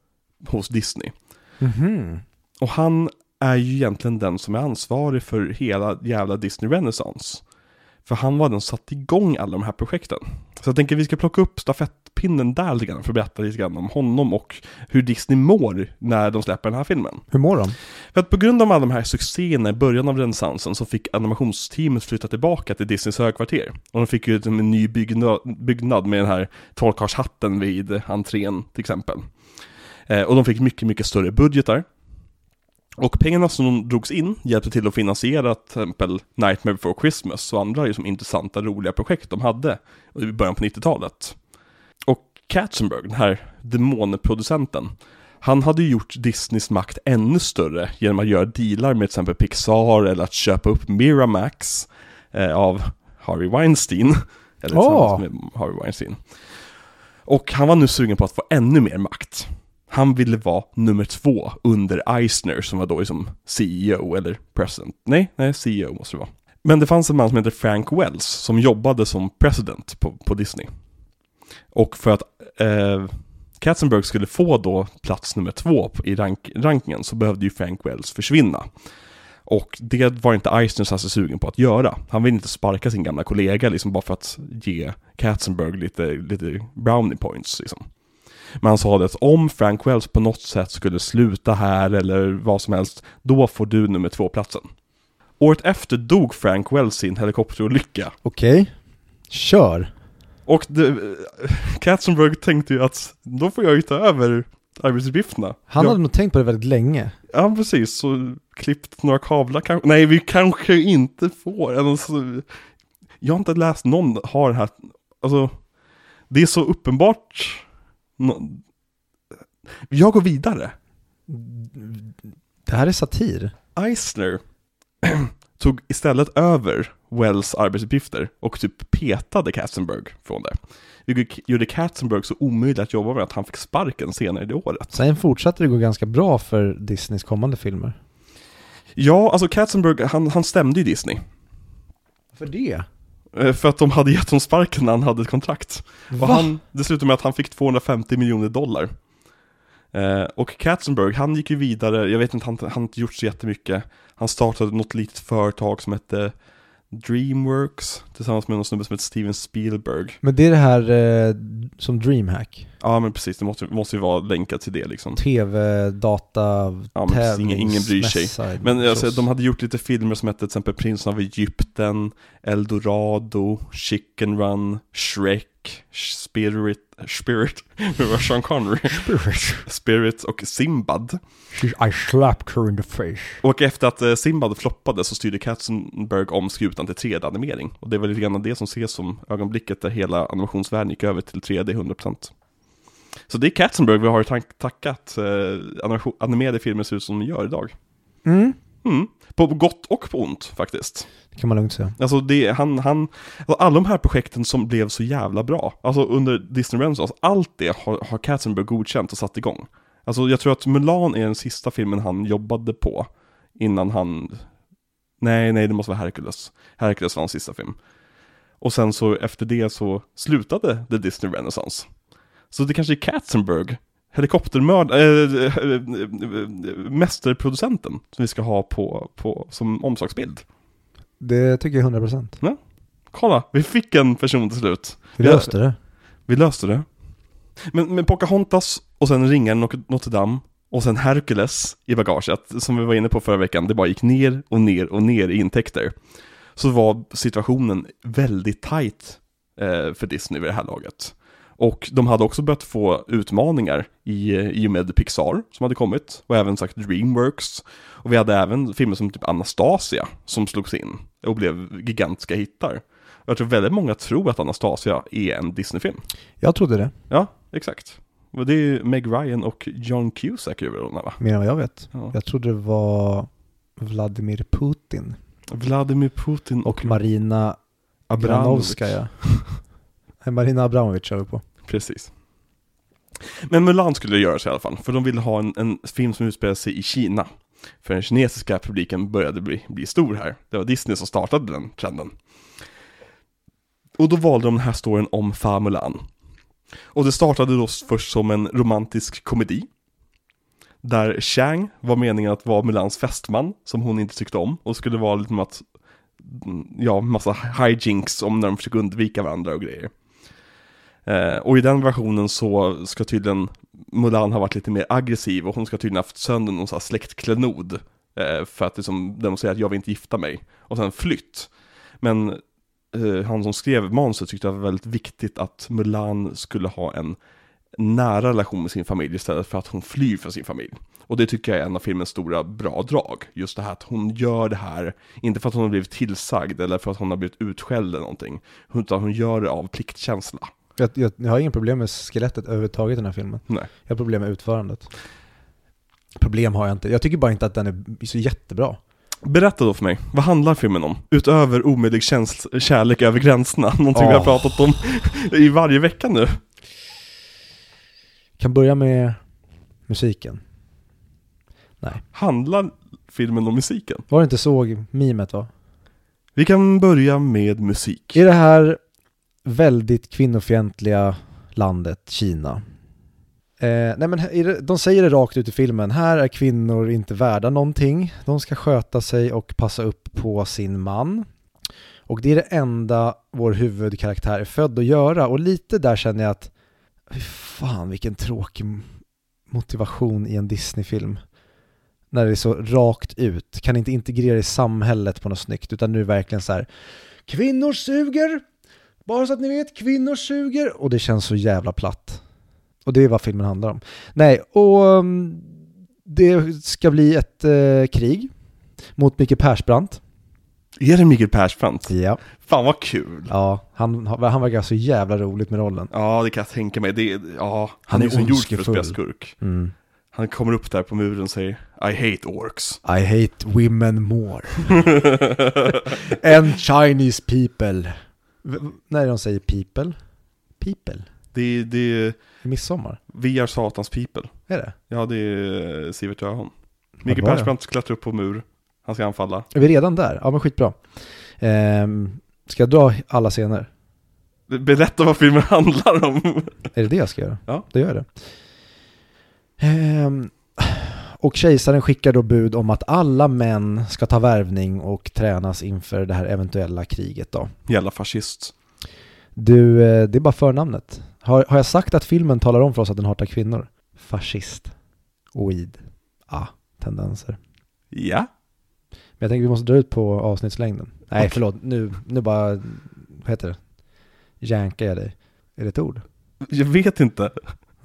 hos Disney. Mhm. Och han är ju egentligen den som är ansvarig för hela jävla Disney Renaissance. För han var den som satte igång alla de här projekten. Så jag tänker vi ska plocka upp stafettpinnen där lite grann för att berätta lite grann om honom och hur Disney mår när de släpper den här filmen. Hur mår de? För att på grund av alla de här succéerna i början av renässansen så fick animationsteamet flytta tillbaka till Disneys högkvarter. Och de fick ju en ny byggnad, byggnad med den här trollkarlshatten vid entrén till exempel. Eh, och de fick mycket, mycket större budgetar. Och pengarna som drogs in hjälpte till att finansiera till exempel Nightmare Before Christmas och andra liksom intressanta, roliga projekt de hade i början på 90-talet. Och Katzenberg, den här demonproducenten, han hade ju gjort Disneys makt ännu större genom att göra dealar med till exempel Pixar eller att köpa upp Miramax eh, av Harvey Weinstein. Eller tillsammans med Harvey Weinstein. Och han var nu sugen på att få ännu mer makt. Han ville vara nummer två under Eisner som var då liksom CEO eller president. Nej, nej, CEO måste det vara. Men det fanns en man som hette Frank Wells som jobbade som president på, på Disney. Och för att eh, Katzenberg skulle få då plats nummer två i rank rankingen så behövde ju Frank Wells försvinna. Och det var inte Eisner särskilt sugen på att göra. Han ville inte sparka sin gamla kollega liksom bara för att ge Katzenberg lite, lite brownie points liksom. Men han sa det att om Frank Wells på något sätt skulle sluta här eller vad som helst, då får du nummer två-platsen. Året efter dog Frank Wells i en helikopterolycka. Okej, kör. Och det, Katzenberg tänkte ju att då får jag ju ta över arbetsuppgifterna. Han ja, hade nog tänkt på det väldigt länge. ja, precis. Så klippt några kablar kanske. Nej, vi kanske inte får. Alltså, jag har inte läst någon har det här. Alltså, det är så uppenbart. Jag går vidare. Det här är satir. Eisner [clears throat] tog istället över Wells arbetsuppgifter och typ petade Katzenberg från det. Vilket gjorde Katzenberg så omöjligt att jobba med att han fick sparken senare det året. Sen fortsatte det gå ganska bra för Disneys kommande filmer. Ja, alltså Katzenberg, han, han stämde ju Disney. För det? Eh, För att de hade gett honom sparken när han hade ett kontrakt. Och Va? han, det slutade med att han fick 250 miljoner dollar. Eh, och Katzenberg, han gick ju vidare, jag vet inte, han han har inte gjort så jättemycket. Han startade något litet företag som hette Dreamworks tillsammans med någon snubbe som heter Steven Spielberg. Men det är det här eh, som DreamHack. Ja men precis, det måste, måste ju vara länkat till det liksom. TV, data, Ja, men precis, ingen, ingen bryr sig. Men alltså, Så- de hade gjort lite filmer som hette till exempel Prinsen av Egypten, Eldorado, Chicken Run, Shrek, Spirit, Spirit, [laughs] det var Sean Connery, Spirit och Simbad. I slapped her in the face. Och efter att eh, Simbad floppade så styrde Katzenberg om skutan till 3D-animering. Och det är väl lite grann det som ses som ögonblicket där hela animationsvärlden gick över till 3D 100%. Så det är Katzenberg vi har tack- tackat eh, animerade filmer ser ut som de gör idag. Mm. Mm. På gott och på ont faktiskt. Det kan man lugnt säga. Alltså det, han, han, alltså alla de här projekten som blev så jävla bra, alltså under Disney Renaissance, allt det har, har Katzenberg godkänt och satt igång. Alltså jag tror att Mulan är den sista filmen han jobbade på innan han, nej nej det måste vara Hercules. Hercules var hans sista film. Och sen så efter det så slutade The Disney Renaissance. Så det kanske är Katzenberg, helikoptermörd, äh, mästerproducenten som vi ska ha på, på, som omslagsbild. Det tycker jag 100%. Kolla, vi fick en person till slut. Vi Ja. löste det. Vi löste det. Men, men Pocahontas och sen Ringaren och Notre Dame och sen Hercules i bagaget, som vi var inne på förra veckan, det bara gick ner och ner och ner i intäkter. Så var situationen väldigt tight eh, för Disney vid det här laget. Och de hade också börjat få utmaningar i, i och med Pixar som hade kommit, och även sagt Dreamworks. Och vi hade även filmer som typ Anastasia som slogs in och blev gigantiska hittar. Och jag tror väldigt många tror att Anastasia är en Disney-film. Jag trodde det, Ja, exakt. Och det är ju Meg Ryan och John Cusack i huvudrollerna va? mer än vad jag vet. Ja. Jag trodde det var Vladimir Putin Vladimir Putin och Marina Abramovic. [laughs] Marina Abramovic kör vi på. Precis. Men Mulan skulle det göras i alla fall, för de ville ha en, en film som utspelar sig i Kina. För den kinesiska publiken började bli, bli stor här. Det var Disney som startade den trenden. Och då valde de den här storyn om Fa Mulan. Och det startade då först som en romantisk komedi. Där Chang var meningen att vara Mulans fästman, som hon inte tyckte om. Och skulle vara lite med att, mm, ja, massa hijinks om när de försöker undvika varandra och grejer. Eh, och i den versionen så ska tydligen Mulan ha varit lite mer aggressiv och hon ska tydligen ha haft sönder någon sån här släktklenod. Eh, för att liksom demonstrera att jag vill inte gifta mig. Och sen flytt. Men eh, han som skrev manuset tyckte det var väldigt viktigt att Mulan skulle ha en nära relation med sin familj istället för att hon flyr från sin familj. Och det tycker jag är en av filmens stora bra drag. Just det här att hon gör det här, inte för att hon har blivit tillsagd eller för att hon har blivit utskälld eller någonting. Utan hon gör det av pliktkänsla. Jag, jag, jag har ingen problem med skelettet överhuvudtaget i den här filmen. Nej. Jag har problem med utförandet. Problem har jag inte. Jag tycker bara inte att den är så jättebra. Berätta då för mig, vad handlar filmen om? Utöver omöjlig käns- kärlek över gränserna, [laughs] någonting vi har pratat om i varje vecka nu. Kan börja med musiken. Handlar filmen om musiken? Var det inte så mimet va? Vi kan börja med musik. I det här väldigt kvinnofientliga landet Kina Eh, nej men de säger det rakt ut i filmen, här är kvinnor inte värda någonting. De ska sköta sig och passa upp på sin man. Och det är det enda vår huvudkaraktär är född att göra. Och lite där känner jag att, fy fan vilken tråkig motivation i en Disney-film. När det är så rakt ut, kan inte integrera i samhället på något snyggt, utan nu är det verkligen så här, kvinnor suger, bara så att ni vet, kvinnor suger. Och det känns så jävla platt. Och det är vad filmen handlar om. Nej, och um, det ska bli ett eh, krig mot Micke Persbrandt. Är det Mikael Persbrandt? Ja. Fan vad kul! Ja, han, han verkar så jävla roligt med rollen. Ja, det kan jag tänka mig. Det, ja, han, Han är är som gjord för att spela skurk. Mm. Han kommer upp där på muren och säger I hate orcs. I hate women more. [laughs] [laughs] And Chinese people. V- när de säger people? People? det, det, midsommar? vi är satans people. Är det? Ja, det är Sivert Öholm. Mikael bra, ja. Persbrandt klättrar upp på mur. Han ska anfalla. Är vi redan där? Ja men skitbra. Ehm, ska jag dra alla scener? Berätta vad filmen [laughs] handlar om. Är det det jag ska göra? Ja. Då gör jag det. Ehm, och kejsaren skickar då bud om att alla män ska ta värvning och tränas inför det här eventuella kriget då. Jävla fascist. Du, eh, det är bara förnamnet. Har, har jag sagt att filmen talar om för oss att den hatar kvinnor? Fascist. Oid. Ah, tendenser. Ja. Men jag tänker vi måste dra ut på avsnittslängden. Nej, Okej. förlåt. Nu, nu bara, vad heter det? Jänkar jag dig. Är det ett ord? Jag vet inte.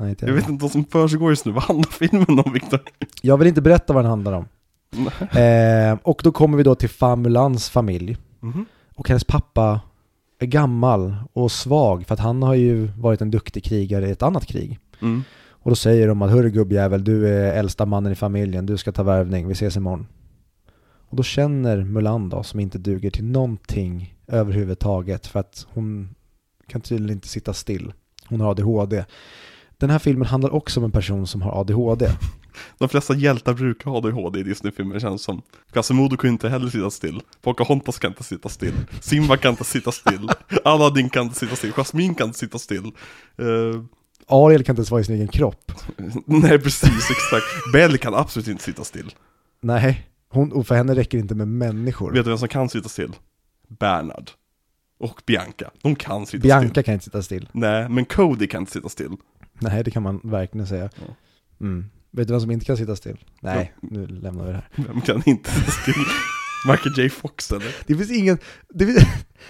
Nej, inte Jag vet inte vad som försiggår just nu. Vad handlar filmen om Viktor? Jag vill inte berätta vad den handlar om. Eh, och då kommer vi då till Famulans familj. Mhm. Och hennes pappa är gammal och svag för att han har ju varit en duktig krigare i ett annat krig. Mm. Och då säger de att hörru gubbjävel, du är äldsta mannen i familjen, du ska ta värvning, vi ses imorgon. Och då känner Mulan då, som inte duger till någonting överhuvudtaget för att hon kan tydligen inte sitta still. Hon har ADHD. Den här filmen handlar också om en person som har ADHD. [laughs] De flesta hjältar brukar ha ADHD i Disney-filmer känns som. Quasimodo kan inte heller sitta still. Pocahontas kan inte sitta still. Simba kan inte sitta still. [laughs] Aladdin kan inte sitta still. Jasmine kan inte sitta still. Eh, Ariel kan inte ens vara i sin egen kropp. [laughs] nej, precis, exakt. Belle kan absolut inte sitta still. Nej, hon, och för henne räcker det inte med människor. Vet du vem som kan sitta still? Bernard. Och Bianca. De kan sitta Bianca still. kan inte sitta still. Nej, men Cody kan inte sitta still. Nej, det kan man verkligen säga. Mm. Vet du vem som inte kan sitta still? Nej, nu lämnar vi det här. Vem kan inte sitta still? Michael J Fox eller? Det finns ingen, det finns, [laughs]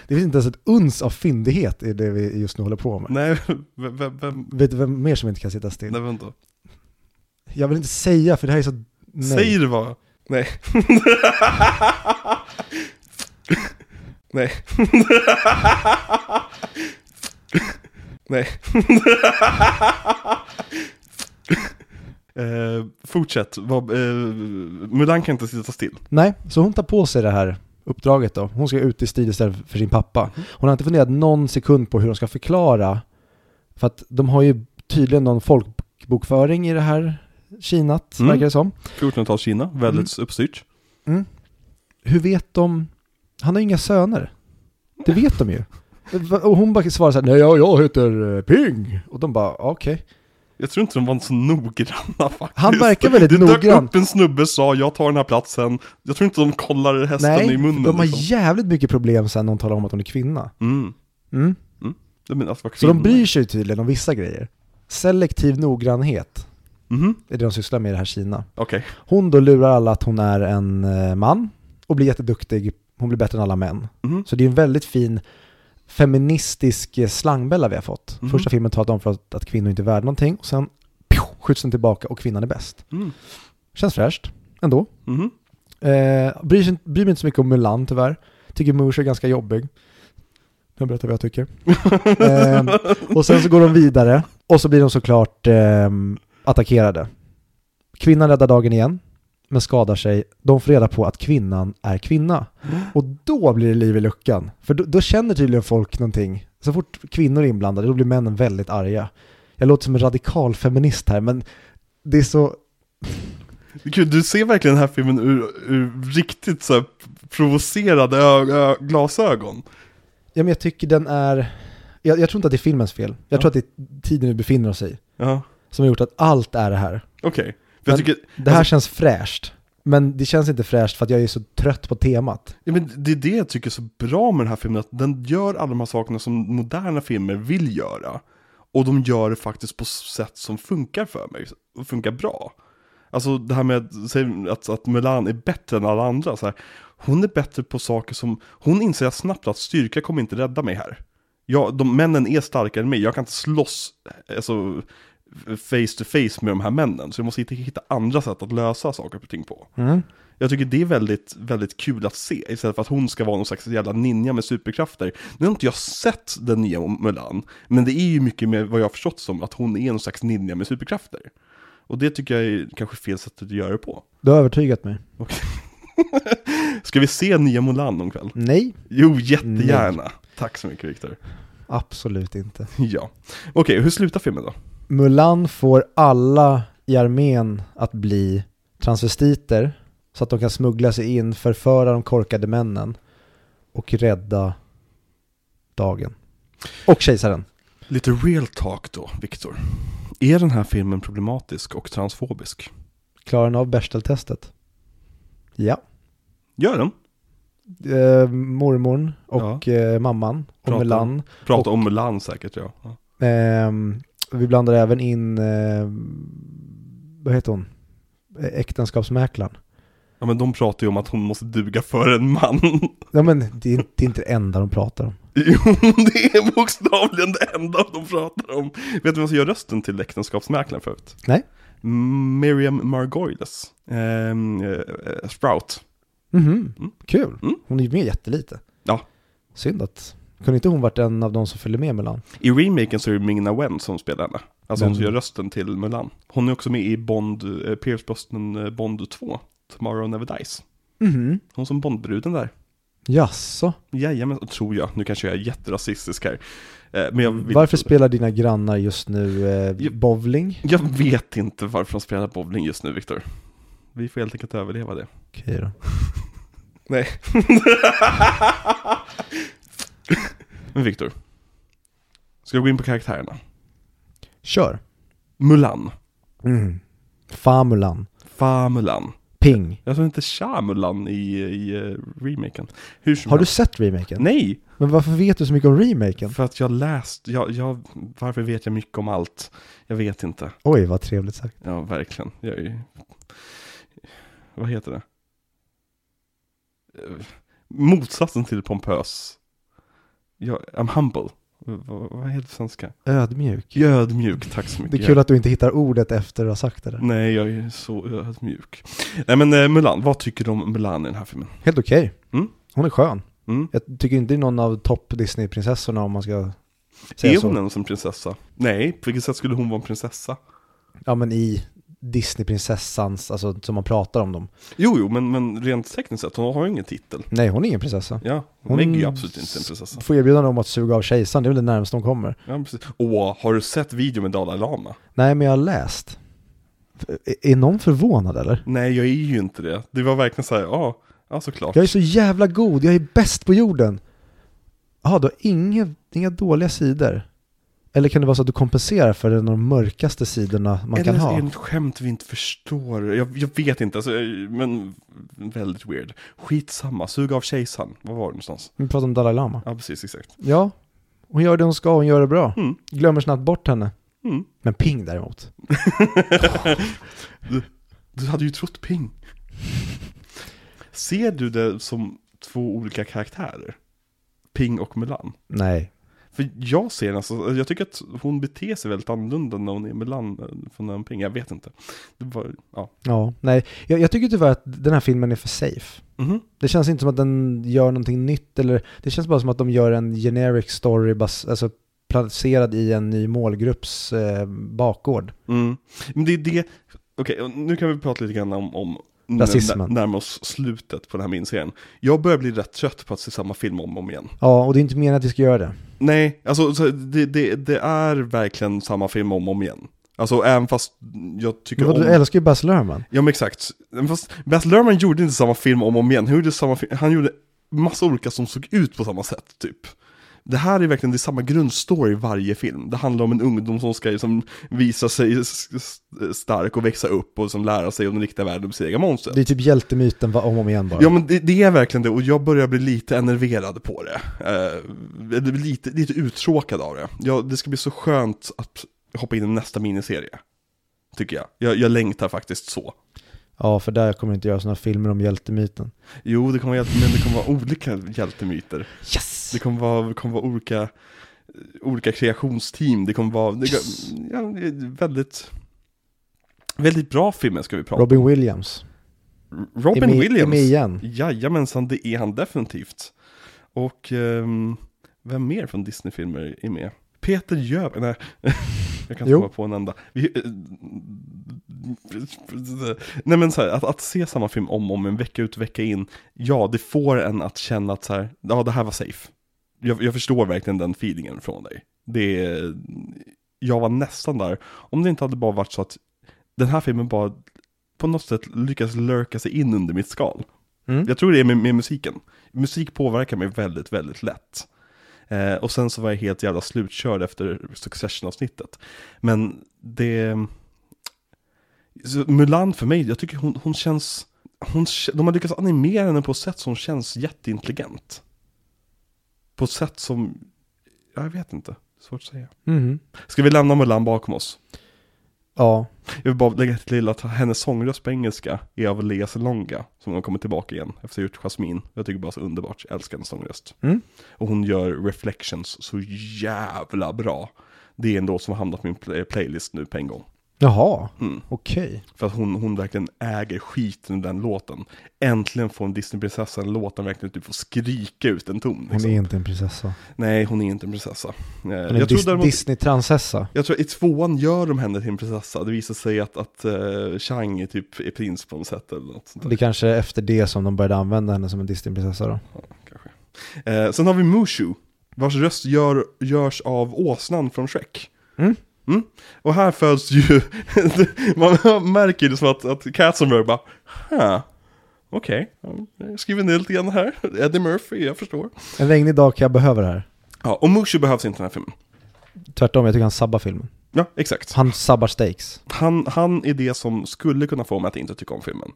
det finns inte ens ett uns av fyndighet i det vi just nu håller på med. Nej, vem, vem, vem? Vet du vem mer som inte kan sitta still? Nej, vänta. Jag vill inte säga för det här är så... Nej. Säg det bara. Nej. [laughs] Nej. [laughs] Nej. [laughs] eh, fortsätt. Vad, eh, Mulan kan inte sitta still. Nej, så hon tar på sig det här uppdraget då. Hon ska ut i strid istället för sin pappa. Hon har inte funderat någon sekund på hur de ska förklara. För att de har ju tydligen någon folkbokföring i det här Kinat, Mm. verkar det som. 1400-tals Kina, väldigt uppstyrt. Mm. Hur vet de? Han har ju inga söner. Det vet de ju. Och hon bara svarar så här, nej jag, heter eh, Ping. Och de bara, okej. Jag tror inte de var så noggranna faktiskt. Han verkar väldigt det noggrann. dök upp en snubbe sa jag tar den här platsen. Jag tror inte de kollar hästen Nej, i munnen. de har liksom. jävligt mycket problem sen när hon talar om att hon är kvinna. Mm. Mm. Jag menar, alltså, vad Så de bryr sig tydligen om vissa grejer. Selektiv noggrannhet Mhm, är det de sysslar med i det här Kina. okej. Hon då lurar alla att hon är en eh, man och blir jätteduktig. Hon blir bättre än alla män. Mhm. Så det är en väldigt fin feministisk eh, slangbella vi har fått. Mhm. Första filmen talar om för att, att kvinnor inte är värda någonting och sen pju, skjuts den tillbaka och kvinnan är bäst. Mm. Känns fräscht ändå. Mhm. Eh, bryr, bryr mig inte så mycket om Mulan tyvärr. Tycker Moosh är ganska jobbig. Jag berättar vad jag tycker. [laughs] eh, och sen så går de vidare och så blir de såklart eh, attackerade. Kvinnan räddar dagen igen, men skadar sig. De får reda på att kvinnan är kvinna. Och då blir det liv i luckan. För då, då känner tydligen folk någonting. Så fort kvinnor är inblandade, då blir männen väldigt arga. Jag låter som en radikal feminist här, men det är så... Gud, du ser verkligen den här filmen ur, ur riktigt så provocerade glasögon. Ja, men jag tycker den är... Jag, jag tror inte att det är filmens fel. Jag Ja. tror att det är tiden vi befinner oss i. Ja. som har gjort att allt är det här. Okej. För jag tycker, Det här Alltså- känns fräscht. Men det känns inte fräscht för att jag är så trött på temat. ja, men det är det jag tycker är så bra med den här filmen, att den gör alla de här sakerna som moderna filmer vill göra. Och de gör det faktiskt på sätt som funkar för mig, och funkar bra. Alltså det här med att, att Mulan är bättre än alla andra, så här, hon är bättre på saker som, hon inser snabbt att styrka kommer inte rädda mig här. Ja, de männen är starkare än mig, jag kan inte slåss alltså, face to face med de här männen, så jag måste hitta, hitta andra sätt att lösa saker och ting på. Jag tycker det är väldigt, väldigt kul att se, istället för att hon ska vara någon slags jävla ninja med superkrafter. Nu har inte jag sett den nya Mulan, men det är ju mycket med vad jag har förstått som att hon är någon slags ninja med superkrafter. Och det tycker jag är kanske fel sätt att göra det på. Du har övertygat mig. [laughs] Ska vi se nya Mulan om kväll? Nej, Jo, jättegärna. Tack så mycket Viktor. absolut inte. [laughs] Ja. Okej, hur slutar filmen då? Mulan får alla i armén att bli transvestiter så att de kan smuggla sig in, förföra de korkade männen och rädda dagen. Och kejsaren. Lite real talk då, Viktor. Är den här filmen problematisk och transfobisk? Klarar den av Bechdel-testet? Ja. Gör den? Eh, mormorn och eh, mamman och Mulan. Prata om Mulan säkert, ja. ja. Ehm, vi blandar även in, eh, vad heter hon? Eh, Äktenskapsmäklaren. Ja men de pratar ju om att hon måste duga för en man. [laughs] Ja men det är, det är inte det enda de pratar om. Jo, [laughs] det är bokstavligen det enda de pratar om. Vet du vem som gör rösten till äktenskapsmäklaren förut? Nej. Miriam Margolyes. Ehm, eh, Sprout. Mhm, Mm. kul. Mm. Hon är ju med jättelite. Ja. Synd att, kunde inte hon varit en av de som följde med Mulan? I remaken så är det Ming-Na Wen som spelar henne. Alltså hon som Men- gör rösten till Mulan. Hon är också med i Bond, eh, Pierce Brosnan eh, Bond 2. Tomorrow Never Dies. Mhm. Hon som Bondbruden där. Jaså? Jajamän, tror jag. Nu kanske jag är jätterasistisk här. Eh, Men jag vill Varför spelar dina grannar just nu eh, Jo. bowling? Jag vet inte varför de spelar bowling just nu, Viktor. Vi får helt enkelt överleva det. Okej då. [laughs] Nej. [laughs] [laughs] Men Viktor. Ska vi gå in på karaktärerna? Kör. Mulan. Mm. Fa Mulan. Fa Mulan. Ping. Jag tror inte Sha Mulan i, i uh, remaken. Hur som Har du helst. sett remaken? Nej! Men varför vet du så mycket om remaken? För att jag läst, jag, jag, varför vet jag mycket om allt? Jag vet inte. Oj, vad trevligt sagt. Ja, verkligen. Jag är Vad heter det? Eh, Motsatsen till pompös. Jag, I'm humble. Vad- vad heter det svenska? Ödmjuk. Ödmjuk, tack så Det mycket. är kul att du inte hittar ordet efter att ha sagt det där. Nej, jag är så ödmjuk. Nej men eh, Mulan, vad tycker du om Mulan i den här filmen? Helt okej. Mm. Hon är skön. Mm? Jag tycker inte det är någon av topp Disney-prinsessorna om man ska säga Är så. hon ens en prinsessa? Nej, på vilket sätt skulle hon vara en prinsessa? Ja men i Disney-prinsessans, alltså som man pratar om dem. Jo, jo, men, men rent tekniskt sett, hon har ju ingen titel. Nej, hon är ingen prinsessa. Ja, Hon- är ju absolut inte en prinsessa. Får erbjudande om att suga av kejsaren, det är väl det närmaste hon kommer. Ja, precis. Åh, har du sett video med Dalai Lama? Nej, men jag har läst. Är- Är någon förvånad eller? Nej, jag är ju inte det. Det var verkligen så här, ja, ja såklart. Jag är så jävla god, jag är bäst på jorden. Ja, du har inga, inga dåliga sidor. Eller kan det vara så att du kompenserar för en av de mörkaste sidorna man Eller kan så är ha? det ett skämt vi inte förstår. Jag, jag vet inte, alltså, men väldigt weird. Skitsamma, suga av kejsaren. Var var det någonstans? Vi pratar om Dalai Lama. Ja, precis, exakt. Ja, hon gör det hon ska, hon gör det bra. Mm. Glömmer snabbt bort henne. Mm. Men Ping däremot. [laughs] Du hade ju trott Ping. Ser du det som två olika karaktärer? Ping och Mulan? Nej. För jag ser alltså, jag tycker att hon beter sig väldigt annorlunda när hon är Mulan eh, från när hon är Ping. Jag vet inte. Var, ja. Ja, nej. Jag, jag tycker tyvärr att den här filmen är för safe. Mhm. Det känns inte som att den gör någonting nytt eller det känns bara som att de gör en generic story bas, alltså placerad i en ny målgrupps eh, bakgård. Mm. Men det är det, okej, och nu kan vi prata lite grann om, om Rasismen. när- närma oss slutet på den här miniserien. Jag börjar bli rätt trött på att se samma film om och om igen. Ja, och det är inte meningen att vi ska göra det. Nej, alltså så det, det, det är verkligen samma film om och om igen. Alltså även fast jag tycker Men om... du älskar ju Baz Luhrmann. Ja men exakt. Fast Baz Luhrmann gjorde inte samma film om och om igen. Han gjorde, samma film, han gjorde massa olika som såg ut på samma sätt typ. Det här är verkligen det är samma grundstory i varje film. Det handlar om en ungdom som ska liksom visa sig stark och växa upp och som lära sig om den riktiga världen och besegra monster. Det är typ hjältemyten om och om igen bara. Ja men det, det är verkligen det och jag börjar bli lite enerverad på det. Eh, lite, lite uttråkad av det. Ja, det ska bli så skönt att hoppa in i nästa miniserie. Tycker jag. jag. Jag längtar faktiskt så. Ja, för där kommer det inte göras några filmer om hjältemyten. Jo, det kommer vara, men det kommer vara olika hjältemyter. Yes! Det kommer vara, det kommer vara olika, olika kreationsteam. Det kommer vara Yes. ja, det är väldigt, väldigt bra filmer ska vi prata Robin Williams. om. Robin är med, Williams. Är med igen. Jajamensan, det är han definitivt. Och ehm, vem mer från Disney-filmer är med? Peter Jöb, nej, [laughs] jag kan inte komma på en enda. Vi, eh, nej men så här, att, att se samma film om och om en vecka ut vecka in, ja det får en att känna att så här, ja det här var safe. Jag, jag förstår verkligen den feelingen från dig. Det är, jag var nästan där, om det inte hade bara varit så att den här filmen bara på något sätt lyckas lurka sig in under mitt skal. Mm. Jag tror det är med, med musiken. Musik påverkar mig väldigt, väldigt lätt. Eh, och sen så var jag helt jävla slutkörd efter Succession-avsnittet. Men det... Så Mulan för mig, jag tycker hon, hon känns... Hon, de har lyckats animera henne på ett sätt som känns jätteintelligent. På ett sätt som... Jag vet inte, svårt att säga. Mhm. Ska vi lämna Mulan bakom oss? Ja, Jag vill bara lägga till att hennes sångröst på engelska är av Lea Salonga, som har kommit tillbaka igen efter att ha gjort Jasmine. Jag tycker bara så underbart, jag älskar hennes sångröst. Mm. Och hon gör Reflections så jävla bra. Det är en låt som har hamnat på min play- playlist nu på en gång. Jaha, Mm. okej. För att hon, hon verkligen äger skiten i den låten. Äntligen får en Disneyprinsessa en låt där verkligen typ får skrika ut en ton. Hon Liksom. är inte en prinsessa. Nej, hon är inte en prinsessa. Eh, Hon är en jag dis- däremot... Disney-transessa. Jag tror i tvåan gör de henne till en prinsessa. Det visar sig att, att uh, Chang är typ är prins på något sätt eller något sånt där. Det är kanske är efter det som de började använda henne som en Disney-prinsessa då. Kanske. Eh, sen har vi Mushu, vars röst gör, görs av åsnan från Shrek. Mm. Mm. Och här föds ju, [laughs] man märker ju som att, att Katzenberg bara, huh, okej, jag skriver ner lite grann här, [laughs] Eddie Murphy, jag förstår. En regnig dag kan jag behöva det här. Ja, och Mushu behövs inte i den här filmen. Tvärtom, jag tycker han sabbar filmen. Ja, exakt. Han sabbar stakes. Han, han är det som skulle kunna få mig att inte tycka om filmen.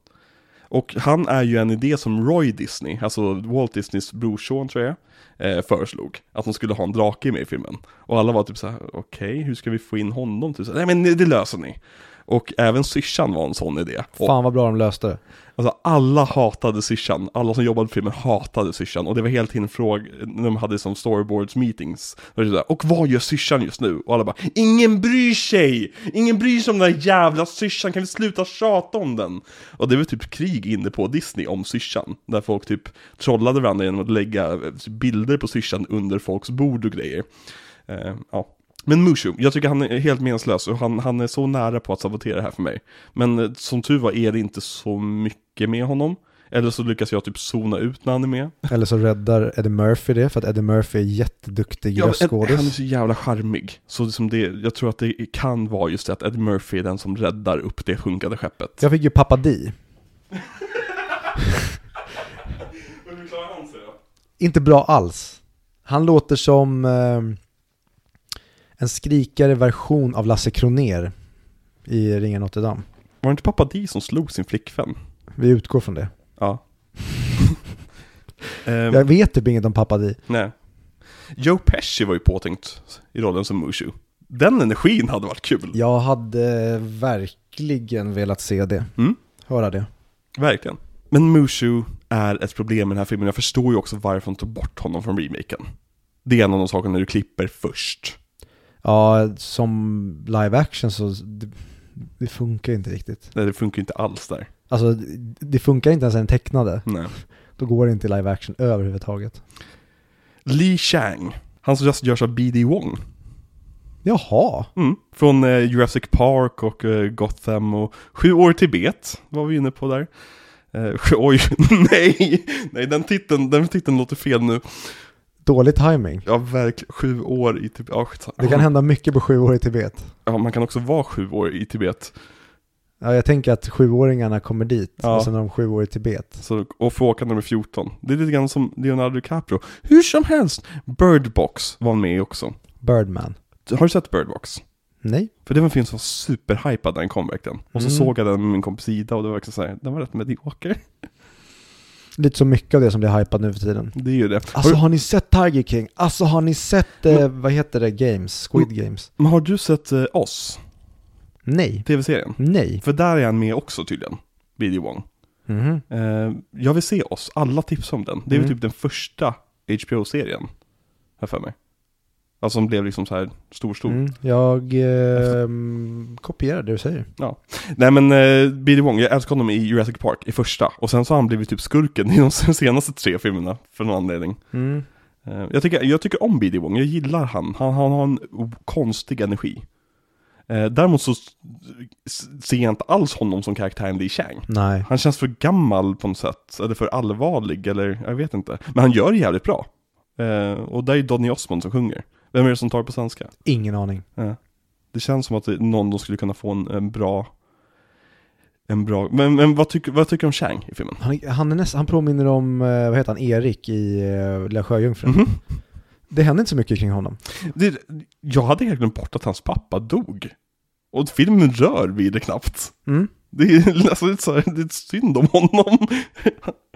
Och han är ju en idé som Roy Disney, alltså Walt Disneys brorson tror jag, eh, föreslog. Att de skulle ha en drake med i filmen. Och alla var typ såhär, okej, hur ska vi få in honom? Typ så här, Nej men det löser ni. Och även syrsan var en sån idé. Och, Fan vad bra de löste det. alltså alla hatade syrsan, alla som jobbade på filmen hatade syrsan. Och det var helt tiden fråg, när de hade som storyboards meetings. Och, och vad gör syrsan just nu? Och alla bara, ingen bryr sig! Ingen bryr sig om den där jävla syrsan, kan vi sluta tjata om den? Och det var typ krig inne på Disney om syrsan. Där folk typ trollade varandra genom att lägga eh, bilder på syrsan under folks bord och grejer. Eh, ja. Men Mushu, jag tycker han är helt meningslös och han, han är så nära på att sabotera det här för mig. Men eh, som tur var är det inte så mycket med honom. Eller så lyckas jag typ zona ut när han är med. Eller så räddar Eddie Murphy det, för att Eddie Murphy är jätteduktig Ja, röstskådis. han är så jävla charmig. Så som det, jag tror att det kan vara just det att Eddie Murphy är den som räddar upp det sjunkande skeppet. Jag fick ju Pappa Di. Hur klarar han sig då? Inte bra alls. Han låter som eh, en skrikare version av Lasse Kroner i Ringen Notre Dame. Var det inte pappa Di som slog sin flickvän? Vi utgår från det. Ja. [laughs] Jag vet typ inget om Pappa Di. Nej. Joe Pesci var ju påtänkt i rollen som Mushu. Den energin hade varit kul. Jag hade verkligen velat se det. Mm. Höra det. Verkligen. Men Mushu är ett problem med den här filmen. Jag förstår ju också varför de tog bort honom från remaken. Det är en av de sakerna du klipper först. Ja, som live action så det, det funkar inte riktigt. Nej, det funkar ju inte alls där. Alltså det funkar inte ens i den tecknade. Nej. Då går det inte live action överhuvudtaget. Li Chang. Hans röst görs av B.D. Wong. Jaha. Mm. Från eh, Jurassic Park och eh, Gotham och Sju år i Tibet var vi inne på där. Eh, [laughs] oj, [laughs] nej! Nej, den titeln, den titeln låter fel nu. Dålig timing. Ja, verkligen. Sju år i Tibet. Ja. Det kan hända mycket på sju år i Tibet. Ja, man kan också vara sju år i Tibet. Ja, jag tänker att sjuåringarna kommer dit Ja. och sen har de sju år i Tibet. Så, och får åka nummer 14. Det är lite grann som Leonardo DiCaprio. Hur som helst, Bird Box var med också. Birdman. Har du sett Bird Box? Nej. För det var en film som var superhypad när den kom verkligen. Och så Mm. såg jag den med min kompis Ida och det var verkligen såhär, den var rätt medioker. Lite så mycket av det som blir hypat nu för tiden. Det är ju det. Alltså har, har ni sett Tiger King? Alltså har ni sett, eh, vad heter det, Games? Squid Games? du, men har du sett eh, Oss? Nej. TV-serien? Nej. För där är han med också tydligen. B.D. Wong. Mhm. Eh, jag vill se Oss, alla tips om den. Det är väl Mm. typ den första HBO-serien. Jag för mig. Alltså som blev liksom så här stor, stor. Mm. Jag eh, kopierar det du säger. Nej men eh, B.D. Wong, jag älskar honom i Jurassic Park, i första. Och sen så har han blivit typ skurken [laughs] i de senaste tre filmerna, för någon anledning. Mm. Eh, jag, tycker, jag tycker om B.D. Wong, jag gillar han. Han, han har en konstig energi. Eh, däremot så ser jag inte alls honom som karaktären Li Chang. Nej. Han känns för gammal på något sätt, eller för allvarlig, eller jag vet inte. Men han gör det jävligt bra. Eh, och där är Donny Osmond som sjunger. Vem är det som tar på svenska? Ingen aning. Ja. Det känns som att det någon de skulle kunna få en, en bra... En bra... Men, men vad, tycker, vad tycker du om Chang i filmen? Han, han, är näst, han påminner om, eh, vad heter han, Erik i uh, Lilla Sjöjungfrun. Mhm. Det hände inte så mycket kring honom. Det, jag hade helt glömt bort att hans pappa dog. Och filmen rör vid det knappt. Mm. Det är, [laughs] alltså, det, är så här, det är synd om honom.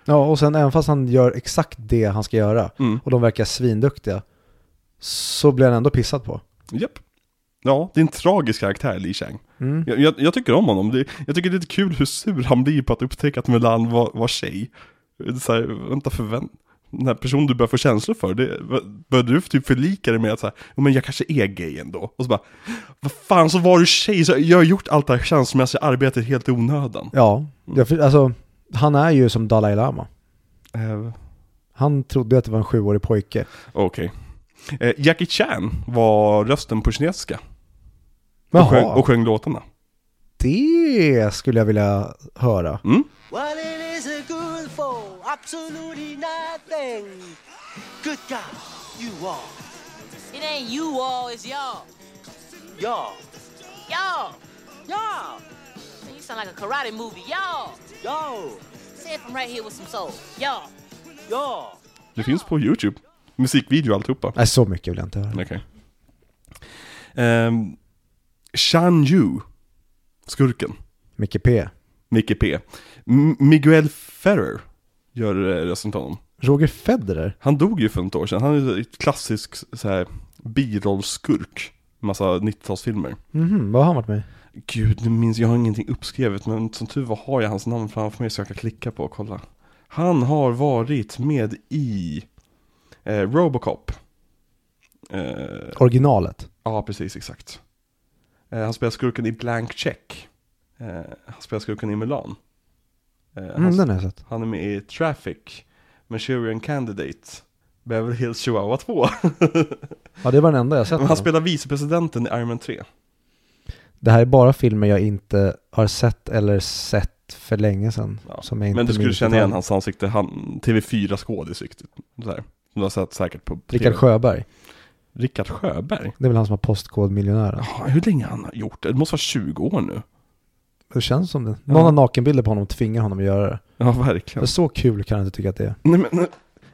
Ja, och sen även fast han gör exakt det han ska göra Mm. och de verkar svinduktiga så blir han ändå pissad på. Japp. Ja, det är en tragisk karaktär, Li Chang. Mm. Jag, jag, jag tycker om honom. Det, jag tycker det är lite kul hur sur han blir på att upptäcka att Mulan var, var tjej. Så här, vänta för vem? Den här personen du börjar få känslor för, det, började du typ förlika dig med att så här, "Jo, men jag kanske är gay ändå? Och så bara, vad fan så var du tjej, så jag har gjort allt det här känslomässiga arbetet helt i onödan. Ja, jag, alltså han är ju som Dalai Lama. Eh, Han trodde att det var en sjuårig pojke. Okej. Eh, Jackie Chan var rösten på kinesiska. Och sjöng, och sjöng låtarna. det skulle jag vilja höra. Mm? What it is good for? Absolutely nothing. Good God, you are. It ain't you all, it's y'all. Y'all. Y'all. Y'all. You sound like a karate movie. Y'all. Y'all. Say it from right here with some soul. Y'all. Y'all. Det finns på YouTube. Musikvideo alltihopa. Nej, så mycket vill jag inte höra. Okej. Um, Shan Yu, skurken, Micke P. Micke P. M- Miguel Ferrer gör eh, rösten till honom. Roger Federer. Han dog ju för ett år sedan. Han är ett klassisk så här birollskurk. Massa 90-talsfilmer. Mhm, vad har han varit med Gud, nu minns jag har ingenting uppskrivet men som tur var har jag hans namn framför mig så jag kan klicka på och kolla. Han har varit med i eh, Robocop. Eh, Originalet. Ja, precis, exakt. Eh, han spelar skurken i Blank Check. Eh, han spelar skurken i Mulan. Mm, han, den har jag sett. han är med i Traffic, Manchurian Candidate, Beverly Hills Chihuahua 2. [laughs] Ja, det var den enda jag sett. Men han spelar vicepresidenten i Iron Man 3. Det här är bara filmer jag inte har sett eller sett för länge sedan. Ja. Som jag inte Men du skulle känna igen hans ansikte, han, TV4 skådis riktigt. Så här. Som du har sett säkert på Rickard. Sjöberg. Rickard Sjöberg? Det är väl han som har postkodmiljonären. Ja, hur länge han har gjort det? Det måste vara 20 år nu. Det känns som det. Ja. Någon har nakenbilder på honom och tvingar honom att göra det. Ja, verkligen. så kul kan jag inte tycka att det är. Nej, men,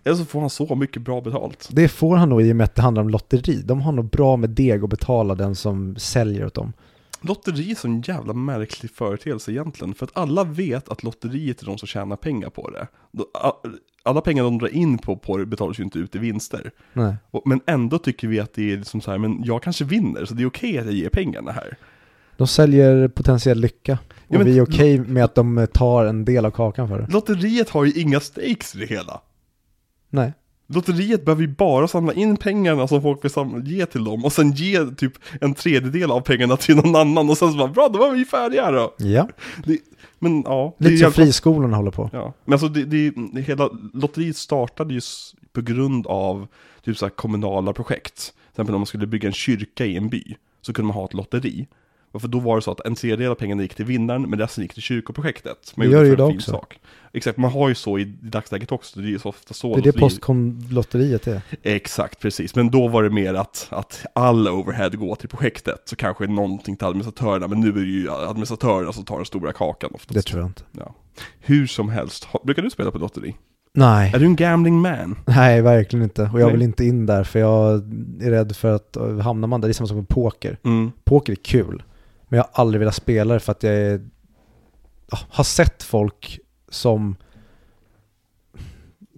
eller så får han så mycket bra betalt. Det får han nog i och med att det handlar om lotteri. De har nog bra med deg att betala den som säljer åt dem. Lotteri är så en jävla märklig företeelse egentligen. För att alla vet att lotteriet är de som tjänar pengar på det. Alla pengar de drar in på, på det betalas ju inte ut i vinster. Nej. Och, men ändå tycker vi att det är liksom så här, men jag kanske vinner, så det är okej att jag ger pengarna här. De säljer potentiell lycka. Och Ja, men- vi är okej med att de tar en del av kakan för det. Lotteriet har ju inga stakes i det hela. Nej. Lotteriet behöver ju bara samla in pengarna som folk vill samla, ge till dem och sen ge typ en tredjedel av pengarna till någon annan och sen så bara bra, då var vi färdiga då. Ja. Det, men ja, Lite som friskolorna håller på. Ja, men alltså det, det, det hela lotteriet startade ju på grund av typ så kommunala projekt. Till exempel om man skulle bygga en kyrka i en by, så kunde man ha ett lotteri. För då var det så att en tredjedel av pengarna gick till vinnaren, men resten gick till kyrkoprojektet. Det gör det för idag också. Sak. Exakt, man har ju så i dagsläget också, det är ju så ofta så. Det är det Postkom-lotteriet är. Exakt, precis. Men då var det mer att, att all overhead går till projektet, så kanske någonting till administratörerna, men nu är det ju administratörerna som tar den stora kakan oftast. Det tror jag inte. Ja. Hur som helst, brukar du spela på lotteri? Nej. Är du en gambling man? Nej, verkligen inte. Och jag Nej. vill inte in där för jag är rädd för att uh, hamnar man där, det är samma sak med poker. Mm. Poker är kul, men jag har aldrig velat spela det för att jag är, har sett folk som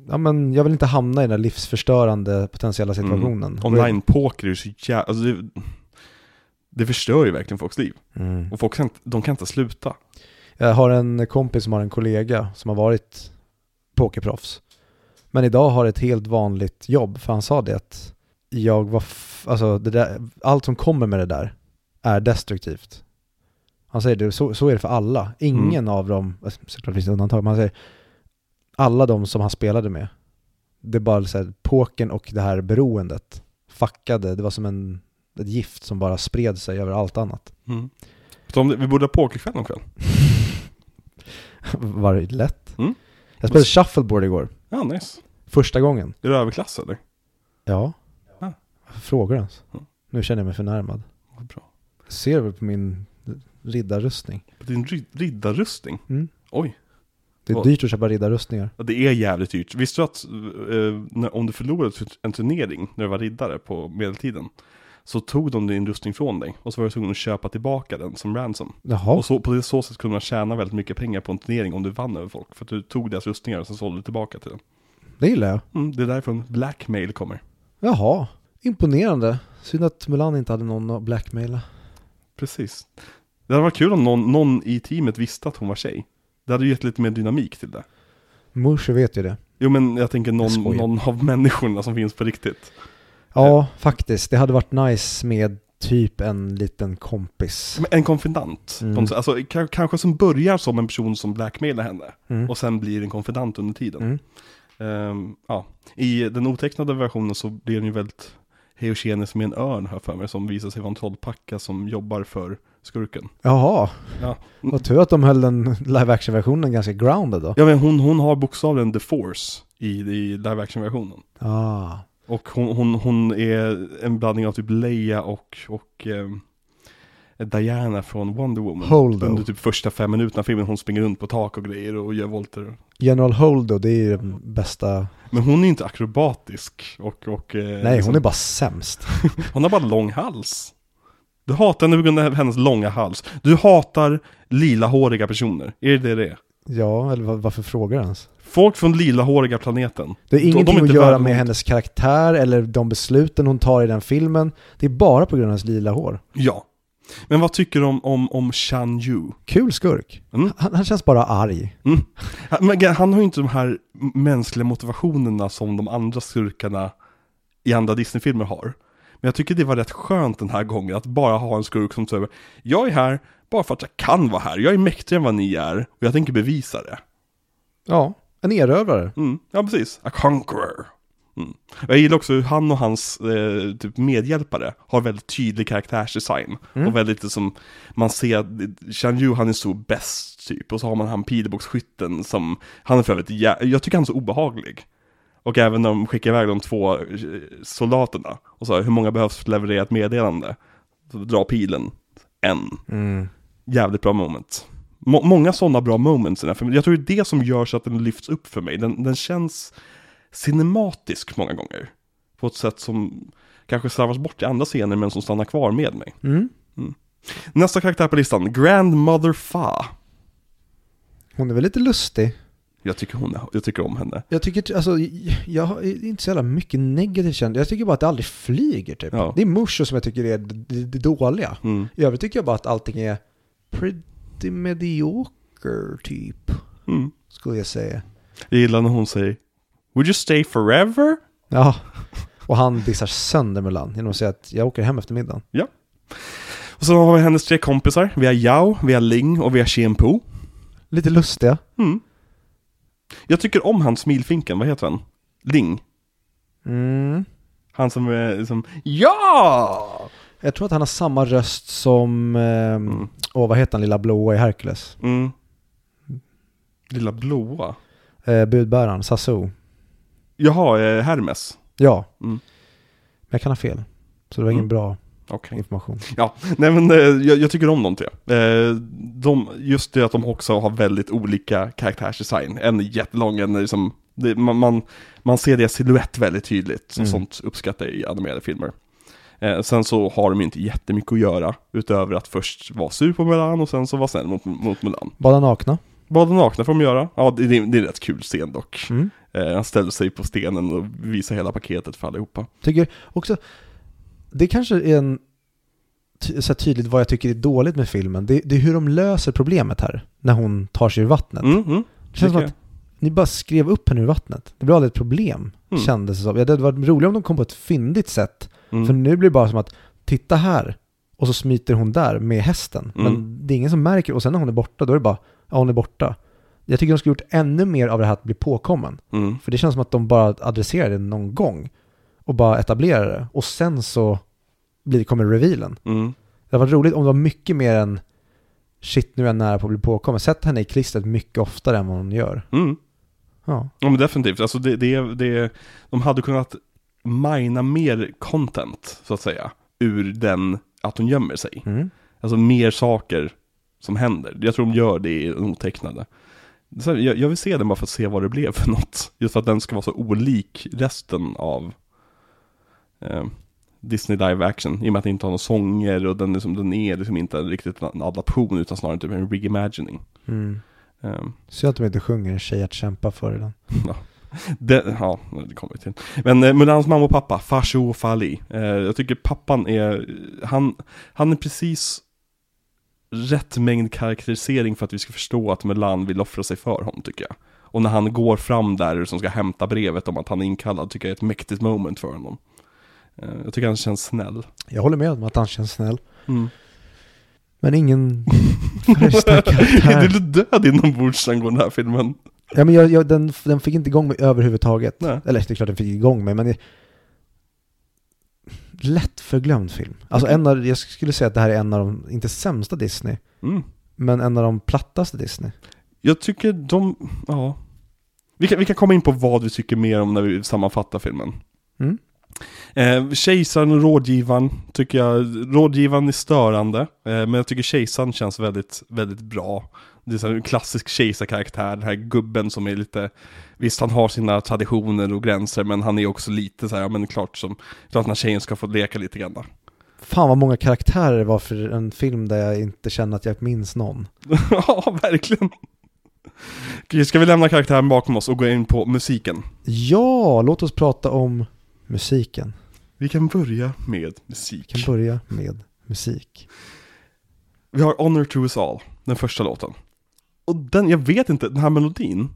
Ja men jag vill inte hamna i den där livsförstörande potentiella situationen. Online-poker är så jävla... Alltså det, det förstör ju verkligen folks liv. Mm. Och folk kan, de kan inte sluta. Jag har en kompis som har en kollega som har varit pokerproffs. Men idag har ett helt vanligt jobb, för han sa det att jag var, alltså där, allt som kommer med det där är destruktivt. Han säger det, så, så är det för alla. Ingen av dem, alltså, såklart finns det undantag, men han säger alla de som han spelade med, det är bara så här, pokern och det här beroendet fuckade, det var som en, ett gift som bara spred sig över allt annat. Mm. Så om det, vi borde ha pokerkväll någon kväll. [laughs] var det lätt? Mm. Jag spelade shuffleboard igår. Ja, nice. Första gången. Är du överklass eller? Ja. Varför frågar du ens? Mm. Nu känner jag mig förnärmad. Vad bra. Ser väl på min riddarrustning. På din rid- riddarrustning? Mm. Oj. Det är Vad? dyrt att köpa riddarrustningar. Ja, det är jävligt dyrt. Visste du att eh, när, om du förlorade en turnering när du var riddare på medeltiden så tog de din rustning från dig och så var du tvungen att köpa tillbaka den som ransom. Jaha. Och så, på det så sätt kunde man tjäna väldigt mycket pengar på en turnering om du vann över folk. För att du tog deras rustningar och sen sålde du tillbaka till den. Det gillar jag. Mm, det är därifrån blackmail kommer. Jaha. Imponerande. Synd att Mulan inte hade någon att blackmaila. Precis. Det hade varit kul om någon, någon i teamet visste att hon var tjej. Det hade ju gett lite mer dynamik till det. Mushu vet ju det. Jo men jag tänker Jag någon, skojar. någon av människorna som finns på riktigt. Ja, faktiskt. Det hade varit nice med typ en liten kompis. En konfidant. Mm. Alltså, ka- kanske som börjar som en person som blackmailar henne. Mm. Och sen blir en konfidant under tiden. Mm. Ehm, ja. I den otecknade versionen så blir den ju väldigt Heogenes med en örn här för mig. Som visar sig vara en trollpacka som jobbar för skurken. Jaha. Ja, Vad tur att de höll den live action-versionen ganska grounded då. ja men hon, hon har bokstavligen the force i, i live action versionen. Ah. Och hon, hon, hon är en blandning av typ Leia och, och ehm, Diana från Wonder Woman. Holdo. Under typ första fem minuterna av filmen, hon springer runt på tak och grejer och gör volter. General Holdo, det är ju den bästa. Men hon är inte akrobatisk och, och eh, Nej, liksom- hon är bara sämst. [laughs] hon har bara lång hals. Du hatar henne på grund av hennes långa hals. Du hatar lilahåriga personer. Är det det? Ja, eller var- varför frågar du ens? Folk från lilahåriga planeten. Det är De- de är ingenting att göra med hennes karaktär eller de besluten hon tar i den filmen. Det är bara på grund av hennes lila hår. Ja. Men vad tycker du om, om, om Shan Yu? Kul skurk. Mm. Han, han känns bara arg. Mm. Han- han har ju inte de här mänskliga motivationerna som de andra skurkarna i andra Disney-filmer har. Men jag tycker det var rätt skönt den här gången att bara ha en skurk som säger Jag är här bara för att jag kan vara här, jag är mäktigare än vad ni är och jag tänker bevisa det. Ja, en erövrare. Mm, ja precis, a conqueror. Mm. Jag gillar också hur han och hans eh, typ medhjälpare har väldigt tydlig karaktärsdesign. Mm. Och väldigt som, man ser Shan Yu han är så bäst typ. Och så har man han pilbågsskytten som, han är för övrigt, jag tycker han är så obehaglig. Och även när de skickar iväg de två eh, soldaterna. Och så hur många behövs för att leverera ett meddelande? Så dra pilen, en. Mm. Jävligt bra moment. Må- många sådana bra moments i den här filmen. Jag tror det är det som gör så att den lyfts upp för mig. Den, den känns cinematisk många gånger. På ett sätt som kanske slarvas bort i andra scener men som stannar kvar med mig. Mm. Nästa karaktär på listan, Grandmother Fa. Hon är väl lite lustig. Jag tycker, hon är, jag tycker om henne. Jag tycker, alltså, jag har inte så jävla mycket negativt känt. Jag tycker bara att det aldrig flyger typ. Ja. Det är Musho som jag tycker är det, det dåliga. Mm. I övrigt tycker jag bara att allting är pretty mediocre typ, Mm. skulle jag säga. Jag gillar när hon säger Would you stay forever? Ja, och han dissar sönder Mulan genom att säga att jag åker hem efter middagen. Och så har vi hennes tre kompisar. Vi har Yao, vi har Ling och vi har Chien Po. Lite lustiga. Mm. Jag tycker om han smilfinken, vad heter han? Ling. Mm. Han som är liksom Ja! Jag tror att han har samma röst som, eh, Mm. åh vad heter han, lilla blåa i Hercules? Mm. Lilla blåa. Eh, budbäraren, Sassou. Jaha, eh, Hermes. Ja, Mm. men jag kan ha fel. Så det var ingen Mm. bra Okej. information. Ja, nej men eh, jag, jag tycker om de tre. Eh, de, just det att de också har väldigt olika karaktärsdesign. En är jättelång, en är liksom, det, man, man, man ser deras silhuett väldigt tydligt. Mm. Sånt uppskattar jag i animerade filmer. Eh, sen så har de ju inte jättemycket att göra, utöver att först vara sur på Mulan och sen så vara snäll mot, mot Mulan. Bada nakna. Bada nakna får de göra, ja det, det, det är en rätt kul scen dock. Mm. Eh, han ställer sig på stenen och visar hela paketet för allihopa. Tycker också, det kanske är en, ty, så här tydligt vad jag tycker är dåligt med filmen. Det, det är hur de löser problemet här, när hon tar sig ur vattnet. Mm, mm. det känns som att ni bara skrev upp henne ur vattnet. Det blev aldrig ett problem, Mm. kändes det som. Ja, det hade varit roligare om de kom på ett fyndigt sätt. Mm. För nu blir det bara som att, titta här, och så smiter hon där med hästen. Men Mm. det är ingen som märker, och sen när hon är borta, då är det bara, ja hon är borta. Jag tycker de skulle gjort ännu mer av det här att bli påkommen. Mm. För det känns som att de bara adresserar det någon gång och bara etablerar det. Och sen så blir, kommer revealen. Mm. Det varit roligt om det var mycket mer än shit nu är jag nära på att bli påkommen. Sätt henne i klistret mycket oftare än vad hon gör. Mm. Ja. Ja men definitivt, alltså det, det, det, de hade kunnat mina mer content, så att säga, ur den, att hon gömmer sig. Mm. Alltså mer saker som händer. Jag tror de gör det i den otecknade. Så jag, jag vill se den bara för att se vad det blev för något. Just för att den ska vara så olik resten av eh, Disney Live Action. I och med att den inte har några sånger och den, liksom, den är liksom inte riktigt en adaption utan snarare typ en reimagining. Mm. Eh, Synd att de inte sjunger tjej att kämpa för i den. [laughs] Det, ja, det kommer vi till. Men eh, Mulans mamma och pappa, Fasho och Fali. Eh, jag tycker pappan är, han, han är precis rätt mängd karaktärisering för att vi ska förstå att Mulan vill offra sig för honom tycker jag. Och när han går fram där som ska hämta brevet om att han är inkallad tycker jag är ett mäktigt moment för honom. Eh, jag tycker han känns snäll. Jag håller med om att han känns snäll. Mm. Men ingen [laughs] första är karaktär. du död inombords angående den här filmen? Ja, men jag, jag, den, den fick inte igång mig överhuvudtaget. Nej. Eller det är klart den fick igång mig, men. Lätt förglömd film. Alltså en av, jag skulle säga att det här är en av de, inte sämsta Disney, Mm. men en av de plattaste Disney. Jag tycker de, ja. Vi kan, vi kan komma in på vad vi tycker mer om när vi sammanfattar filmen. Mm. Eh, kejsaren och rådgivaren tycker jag, rådgivaren är störande, eh, men jag tycker kejsaren känns väldigt, väldigt bra. Det är så en klassisk kejsarkaraktär, den här gubben som är lite, visst han har sina traditioner och gränser, men han är också lite så här, ja men klart som, klart den här tjejen ska få leka lite grann. Fan vad många karaktärer det var för en film där jag inte känner att jag minns någon. [laughs] ja, verkligen. Okej, ska vi lämna karaktären bakom oss och gå in på musiken? Ja, låt oss prata om musiken. Vi kan börja med Vi musik. kan börja med musik. Vi har Honor to us all, den första låten. Och den, jag vet inte, den här melodin.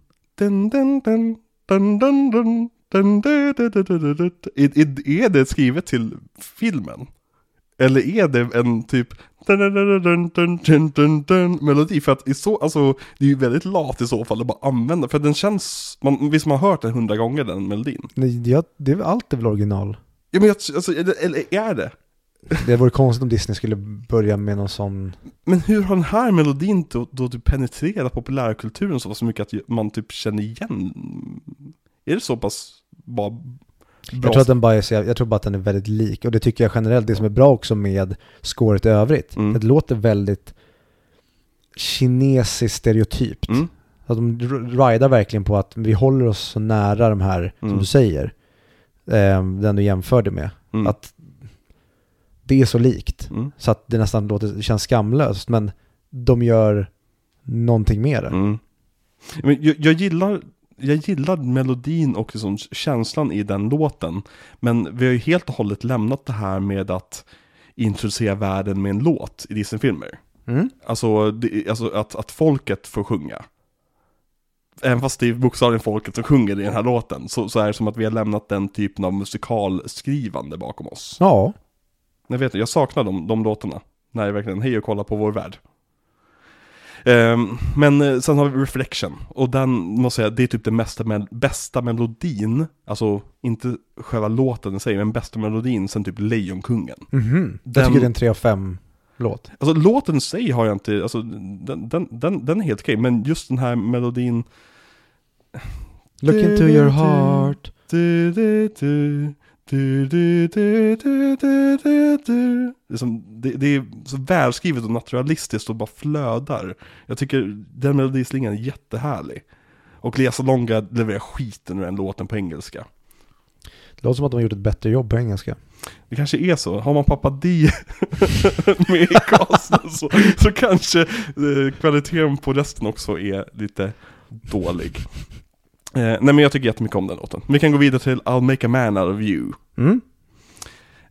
Är det skrivet till filmen? Eller är det en typ melodi? För att i så, alltså, det är ju väldigt lat i så fall att bara använda. För den känns, man, visst man har hört den hundra gånger den melodin? Nej, det, allt är väl original? Ja men jag, alltså, eller är det? Det vore konstigt om Disney skulle börja med någon sån... Men hur har den här melodin då, då typ penetrerat populärkulturen så pass mycket att man typ känner igen? Är det så pass bara bra? Jag tror, att den bara är jag tror bara att den är väldigt lik. Och det tycker jag generellt, det som är bra också med scoret i övrigt. Mm. Det låter väldigt kinesiskt stereotypt. Mm. Att de r- ridar verkligen på att vi håller oss så nära de här, som Mm. du säger, eh, den du jämförde med. Mm. Att det är så likt. Mm. Så att det nästan låter, känns skamlöst. Men de gör någonting mer. Mm. Men jag, jag gillar jag gillar melodin och liksom känslan i den låten. Men vi har ju helt och hållet lämnat det här med att introducera världen med en låt i Disney-filmer. Mm. Alltså, det, alltså att, att folket får sjunga. Även fast det är bokstavligen folket som sjunger i den här låten, så, så är det som att vi har lämnat den typen av musikalskrivande bakom oss. Ja, Jag vet jag saknar de, de låtarna. När jag verkligen, hej och kolla på vår värld. Ehm, men eh, sen har vi Reflection, och den måste jag säga, det är typ den bästa, mel- bästa melodin, alltså inte själva låten i sig, men bästa melodin sen typ Lejonkungen. Mhm. Jag Den- tycker det är en 3 av 5 låt. Alltså låten i sig har jag inte, alltså den, den, den, den är helt okej, men just den här melodin Look into your heart. du, du, du, du, du, du. Det, är som, det, det är så välskrivet och naturalistiskt och bara flödar. Jag tycker den melodislingan är jättehärlig. Och Lea Salonga levererar skiten ur den låten på engelska. Det låter som att de har gjort ett bättre jobb på engelska. Det kanske är så. Har man pappa D [laughs] med i casten så, så kanske eh, kvaliteten på resten också är lite dålig. Eh, nej men jag tycker jättemycket om den låten. Vi kan gå vidare till I'll make a man out of you. Mm.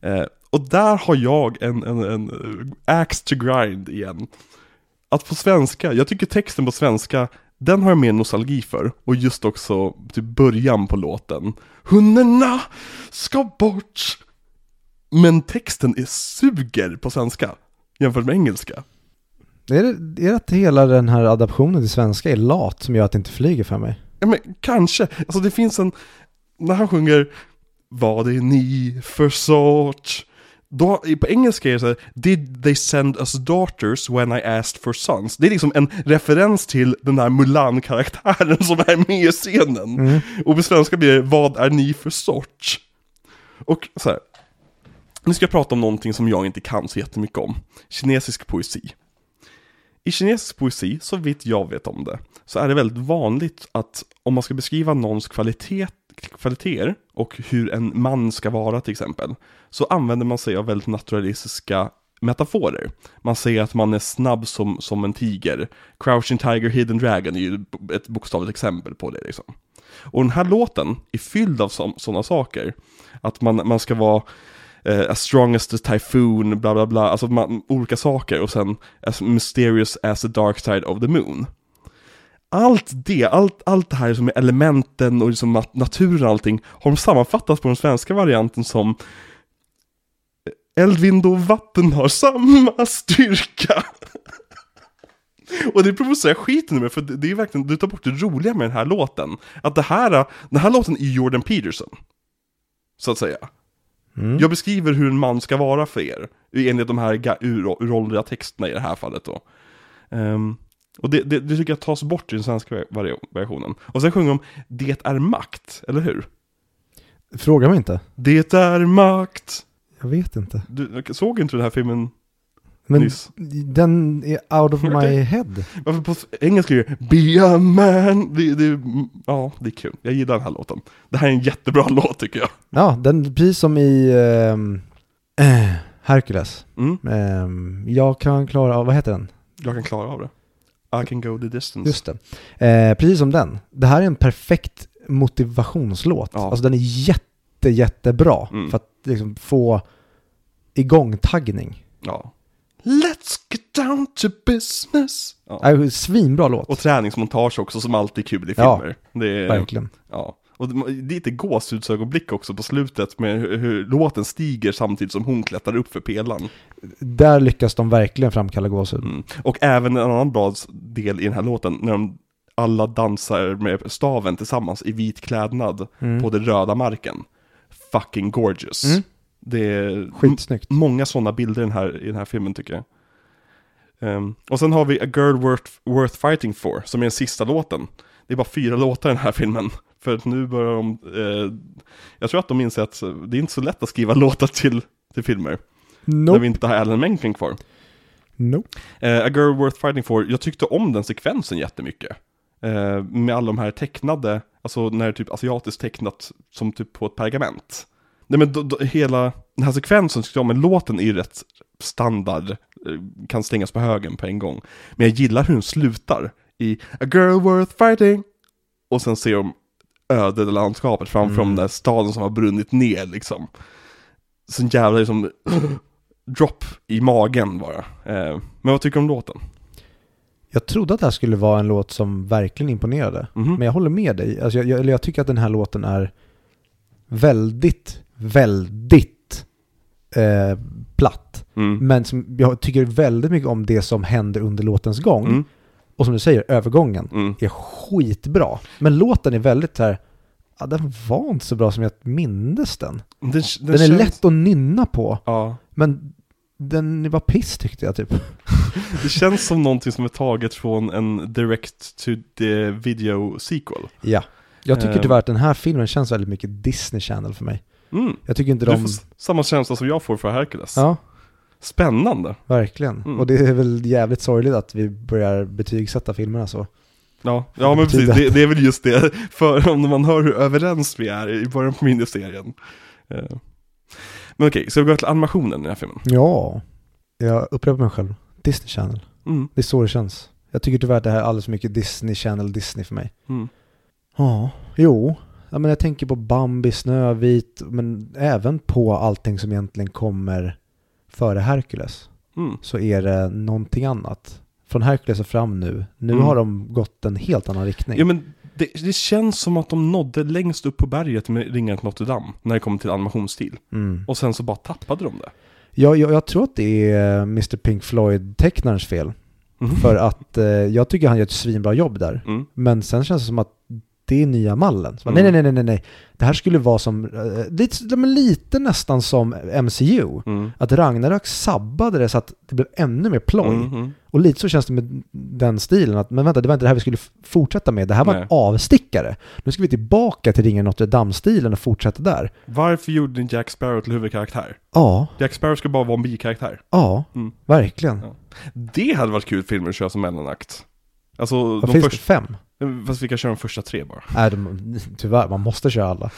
Eh, och där har jag en, en, en eh, axe to grind igen. Att på svenska, jag tycker texten på svenska, den har jag mer nostalgi för. Och just också typ början på låten. Hundarna ska bort. Men texten är suger på svenska jämfört med engelska. Är det, är det att hela den här adaptionen till svenska är lat som gör att det inte flyger för mig? Ja men kanske, alltså det finns en, när han sjunger Vad är ni för sort? Då, på engelska är det så här, Did they send us daughters when I asked for sons? Det är liksom en referens till den där Mulan-karaktären [laughs] som är med i scenen. Och på svenska blir det Vad är ni för sort? Och så här, nu ska jag prata om någonting som jag inte kan så jättemycket om. Kinesisk poesi. I kinesisk poesi, så vitt jag vet om det, så är det väldigt vanligt att om man ska beskriva någons kvalitet, kvaliteter och hur en man ska vara till exempel, så använder man sig av väldigt naturalistiska metaforer. Man säger att man är snabb som, som en tiger. Crouching Tiger, Hidden Dragon är ju ett bokstavligt exempel på det liksom. Och den här låten är fylld av sådana saker. Att man, man ska vara Uh, as strong as the typhoon, bla bla bla, alltså man, olika saker och sen as mysterious as the dark side of the moon. Allt det, allt, allt det här som är elementen och liksom naturen och allting har de sammanfattats på den svenska varianten som eh, Eld, vind och vatten har samma [laughs] styrka. Och det provocerar skiten ur mig, för det det är verkligen, du tar bort det roliga med den här låten. Att det här, den här låten är Jordan Peterson. Så att säga. Jag beskriver hur en man ska vara för er, enligt de här ga- ur- uråldriga texterna i det här fallet då. Ehm, och det, det, det tycker jag tas bort i den svenska versionen. Och sen sjunger de Det är makt, eller hur? Fråga mig inte. Det är makt. Jag vet inte. Du såg inte du den här filmen Men nyss? den är out of [laughs] my head. Varför på engelska är det Be a man? Det, det, ja, det är kul. Jag gillar den här låten. Det här är en jättebra [laughs] låt tycker jag. Ja, den, precis som i eh, [clears throat] Hercules. Mm, Ehm, jag kan klara av, vad heter den? jag kan klara av det. I can go the distance. Just det. Eh, precis som den. Det här är en perfekt motivationslåt. Ja. Alltså den är jätte, jättebra Mm. för att liksom få igång taggning. Ja. Let's get down to business. Ja. Äh, svinbra låt. Och träningsmontage också som alltid är kul i Ja, filmer. det är, Verkligen. Ja. Och lite gåshudsögonblick också på slutet med hur, hur låten stiger samtidigt som hon klättrar upp för pelaren. Där lyckas de verkligen framkalla gåshud. Mm. Och även en annan bra del i den här låten, när de alla dansar med staven tillsammans i vit klädnad Mm. på den röda marken. Fucking gorgeous. Mm. Det är Skitsnyggt. många sådana bilder i den, här, i den här filmen tycker jag. Ehm, och sen har vi A Girl Worth, Worth Fighting For, som är den sista låten. Det är bara fyra låtar i den här filmen. [laughs] För att nu börjar de, eh, jag tror att de inser att det är inte så lätt att skriva [laughs] låtar till, till filmer. När Nope. vi inte har Alan Menken kvar. nope. Eh, A Girl Worth Fighting For, jag tyckte om den sekvensen jättemycket. Eh, med alla de här tecknade, alltså när det är typ asiatiskt tecknat som typ på ett pergament. Nej men då, då, hela den här sekvensen tyckte jag men låten är ju rätt standard, eh, kan stängas på högen på en gång. Men jag gillar hur den slutar i A Girl Worth Fighting. Och sen ser de öde landskapet framför Mm. den där staden som har brunnit ner liksom. Sån jävla liksom [gasps] drop i magen bara. Eh, men vad tycker du om låten? Jag trodde att det här skulle vara en låt som verkligen imponerade. Mhm. Men jag håller med dig. Alltså jag, jag, jag tycker att den här låten är väldigt, väldigt eh, platt. Mm. Men som, jag tycker väldigt mycket om det som händer under låtens gång. Mm. Och som du säger, övergången Mm. är skitbra. Men låten är väldigt här, ja den var inte så bra som jag mindes den. Den, den, Den, är känns- lätt att nynna på, Ja, men den var piss tyckte jag typ. [laughs] det känns som någonting som är taget från en direct to the video sequel. Ja. Jag tycker Eh. tyvärr att den här filmen känns väldigt mycket Disney Channel för mig. Mm. Jag tycker inte Du de... samma känsla som jag får för Hercules. Ja, Spännande. verkligen. Mm. Och det är väl jävligt sorgligt att vi börjar betygsätta filmerna så. Ja, ja men precis, det, det är väl just det, [laughs] för om man hör hur överens vi är i början på miniserien. Eh, Men okej, så vi går till animationen i den här filmen. Ja, jag upprepar mig själv. Disney Channel. Mm, Det är så det känns. Jag tycker tyvärr att det här är alldeles för mycket Disney Channel, Disney för mig. mm. Ja, jo. Ja, men jag tänker på Bambi, Snövit, men även på allting som egentligen kommer före Hercules. Mm. Så är det någonting annat. Från Hercules och fram nu. Nu Mm. har de gått en helt annan riktning. Ja men det, det känns som att de nådde längst upp på berget med Ringen till Notre Dame, när det kommer till animationsstil. Mm. Och sen så bara tappade de det. Jag, jag, jag tror att det är Mr. Pink Floyd-tecknarens fel. Mm. För att eh, jag tycker han gör ett svinbra jobb där. Mm. Men sen känns det som att det är nya mallen. Så, Mm. Nej, nej, nej, nej, nej. Det här skulle vara som, eh, lite, lite nästan som MCU. Mm. Att Ragnarök sabbade det så att det blev ännu mer ploj. Mm, mm. Och lite så känns det med den stilen. Att, men vänta, det var inte det här vi skulle fortsätta med. Det här var Nej. en avstickare. Nu ska vi tillbaka till Ringen Notre Dame-stilen och fortsätta där. Varför gjorde ni Jack Sparrow till huvudkaraktär? Ja, Jack Sparrow ska bara vara en bikaraktär. ja, Mm. verkligen. Ja. Det hade varit kul filmer att köra som mellanakt. Alltså, de finns första, det? Fem? fast vi kan köra de första tre bara. Nej, de, tyvärr, man måste köra alla.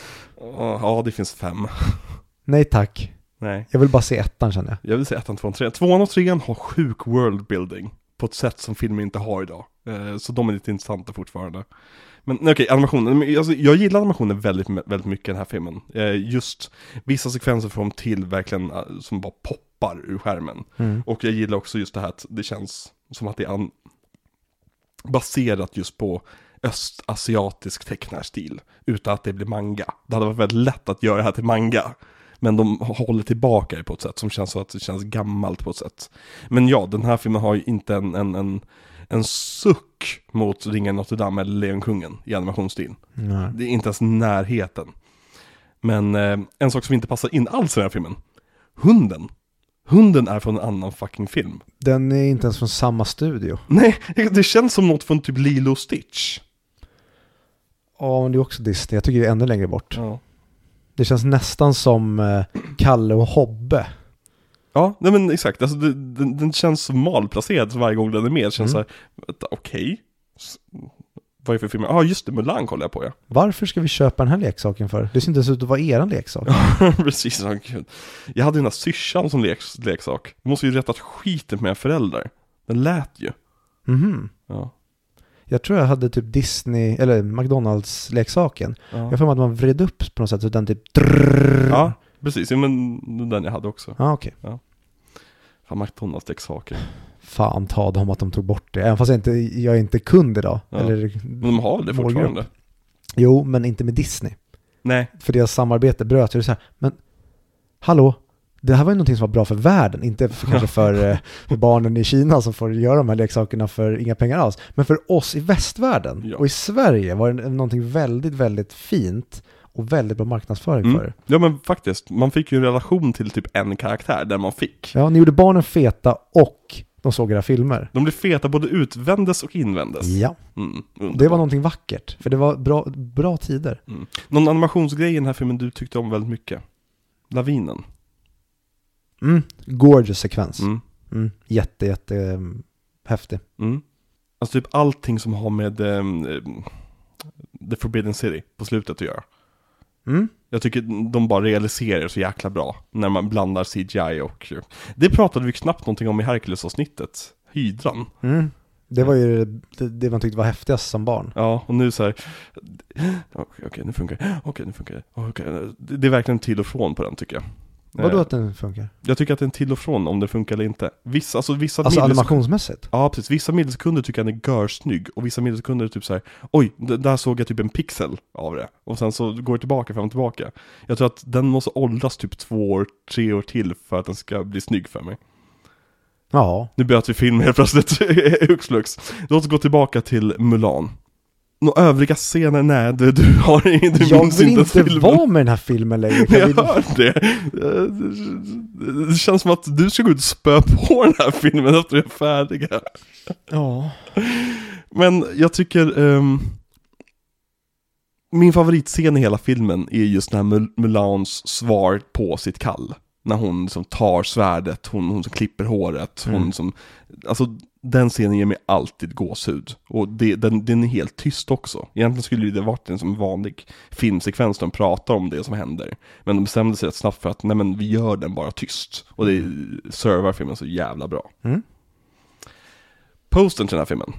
Ja, det finns fem. [laughs] Nej tack. Nej, Jag vill bara se ettan känner jag. jag vill säga ettan, tvåan, trean. Tvåan och trean har sjuk worldbuilding. På ett sätt som filmer inte har idag. Eh, Så de är lite intressanta fortfarande. Men okej, animationen. Men, Alltså, jag gillar animationen väldigt, väldigt mycket i den här filmen. Eh, Just vissa sekvenser får de till verkligen eh, som bara poppar ur skärmen. Mm. Och jag gillar också just det här att det känns som att det är an- baserat just på östasiatisk tecknarstil. Utan att det blir manga. Det hade varit väldigt lätt att göra det här till manga. Men de håller tillbaka det på ett sätt som känns så att det känns gammalt på ett sätt. Men ja, den här filmen har ju inte en, en, en, en suck mot Ringen Notre Dame eller Lejonkungen i animationsstil. Det är inte ens närheten. Men eh, en sak som inte passar in alls i den här filmen. Hunden. Hunden är från en annan fucking film. Den är inte ens från samma studio. Nej, det känns som något från typ Lilo och Stitch. Ja, men det är också Disney. Jag tycker det är ännu längre bort. Ja. Det känns nästan som eh, Kalle och Hobbe. Ja, nej men exakt. Alltså, det, den, den känns malplacerad varje gång den är med. Det känns Mm. så här, okej. S- Vad är det för film? Ja, ah, just det, Mulan kollar jag på ja. Varför ska vi köpa den här leksaken för? Det ser inte ens ut att vara eran leksak. [laughs] Precis, ja, gud. Jag hade den där syrsan som leks, leksak. Du måste ju rättat skiten med mina föräldrar. Den lät ju. Mhm. Ja. Jag tror jag hade typ Disney, eller McDonalds-leksaken. Jag Ja, för mig att man vred upp på något sätt så den typ drrrr. ja precis. Ja, men den jag hade också. Ja, okej. Fan, McDonalds leksaker. Fan ta dem att de tog bort det. Även fast jag inte, jag är inte kund idag. Ja. Eller, Men de har det målgrupp. fortfarande? Jo, men inte med Disney. Nej. För deras samarbete bröt. Är så här, men hallå? Det här var ju någonting som var bra för världen, inte för, kanske för, eh, [laughs] för barnen i Kina som får göra de här leksakerna för inga pengar alls. Men för oss i västvärlden Ja. och i Sverige var det någonting väldigt, väldigt fint och väldigt bra marknadsföring Mm. för det. Ja men faktiskt, man fick ju en relation till typ en karaktär där man fick. Ja, ni gjorde barnen feta och de såg era filmer. De blev feta både utvändes och invändes. Ja, Mm, det var någonting vackert. För det var bra, bra tider. Mm. Någon animationsgrej i den här filmen du tyckte om väldigt mycket? Lavinen. Mm. Gorgeous sekvens. Mm. Mm. Jätte, jätte um, häftig. Mm. Alltså typ allting som har med ehm, The Forbidden City på slutet att göra. Mm. Jag tycker de bara realiserar så jäkla bra när man blandar CGI och... Det pratade vi knappt någonting om i Hercules-avsnittet. Hydran. Mm. Det var ju det, det man tyckte var häftigast som barn. Ja, och nu så här. Okej, okej, nu funkar det. Okej, nu funkar det. Okej, det är verkligen till och från på den tycker jag. Vadå Eh, att den funkar? Jag tycker att det är en till och från om det funkar eller inte. Vissa, alltså vissa Alltså animationsmässigt? Ja, precis. Vissa millisekunder tycker jag den är görsnygg och vissa millisekunder är typ så här. Oj, d- där såg jag typ en pixel av det. Och sen så går det tillbaka, fram och tillbaka. Jag tror att den måste åldras typ två år, tre år till för att den ska bli snygg för mig. Ja, Nu byter vi film helt plötsligt, [laughs] hux flux. Låt oss gå tillbaka till Mulan. Några övriga scener? Nej, du, du har du jag minns vill inte inte filmen. vara med den här filmen längre. Jag Jag vill... hör det. Eh, Det känns som att du ska gå ut och spö på den här filmen efter vi är färdiga. Ja. Men jag tycker ehm, Min favoritscen i hela filmen är just när Mul- Mulans svar på sitt kall När hon som tar svärdet, hon, hon som klipper håret, hon Mm. som Alltså den scenen ger mig alltid gåshud. Och det, den, den är helt tyst också. Egentligen skulle det varit en som vanlig filmsekvens där de pratar om det som händer. Men de bestämde sig rätt snabbt för att nej men vi gör den bara tyst. Och det servar filmen så jävla bra. Mm. Postern till den här filmen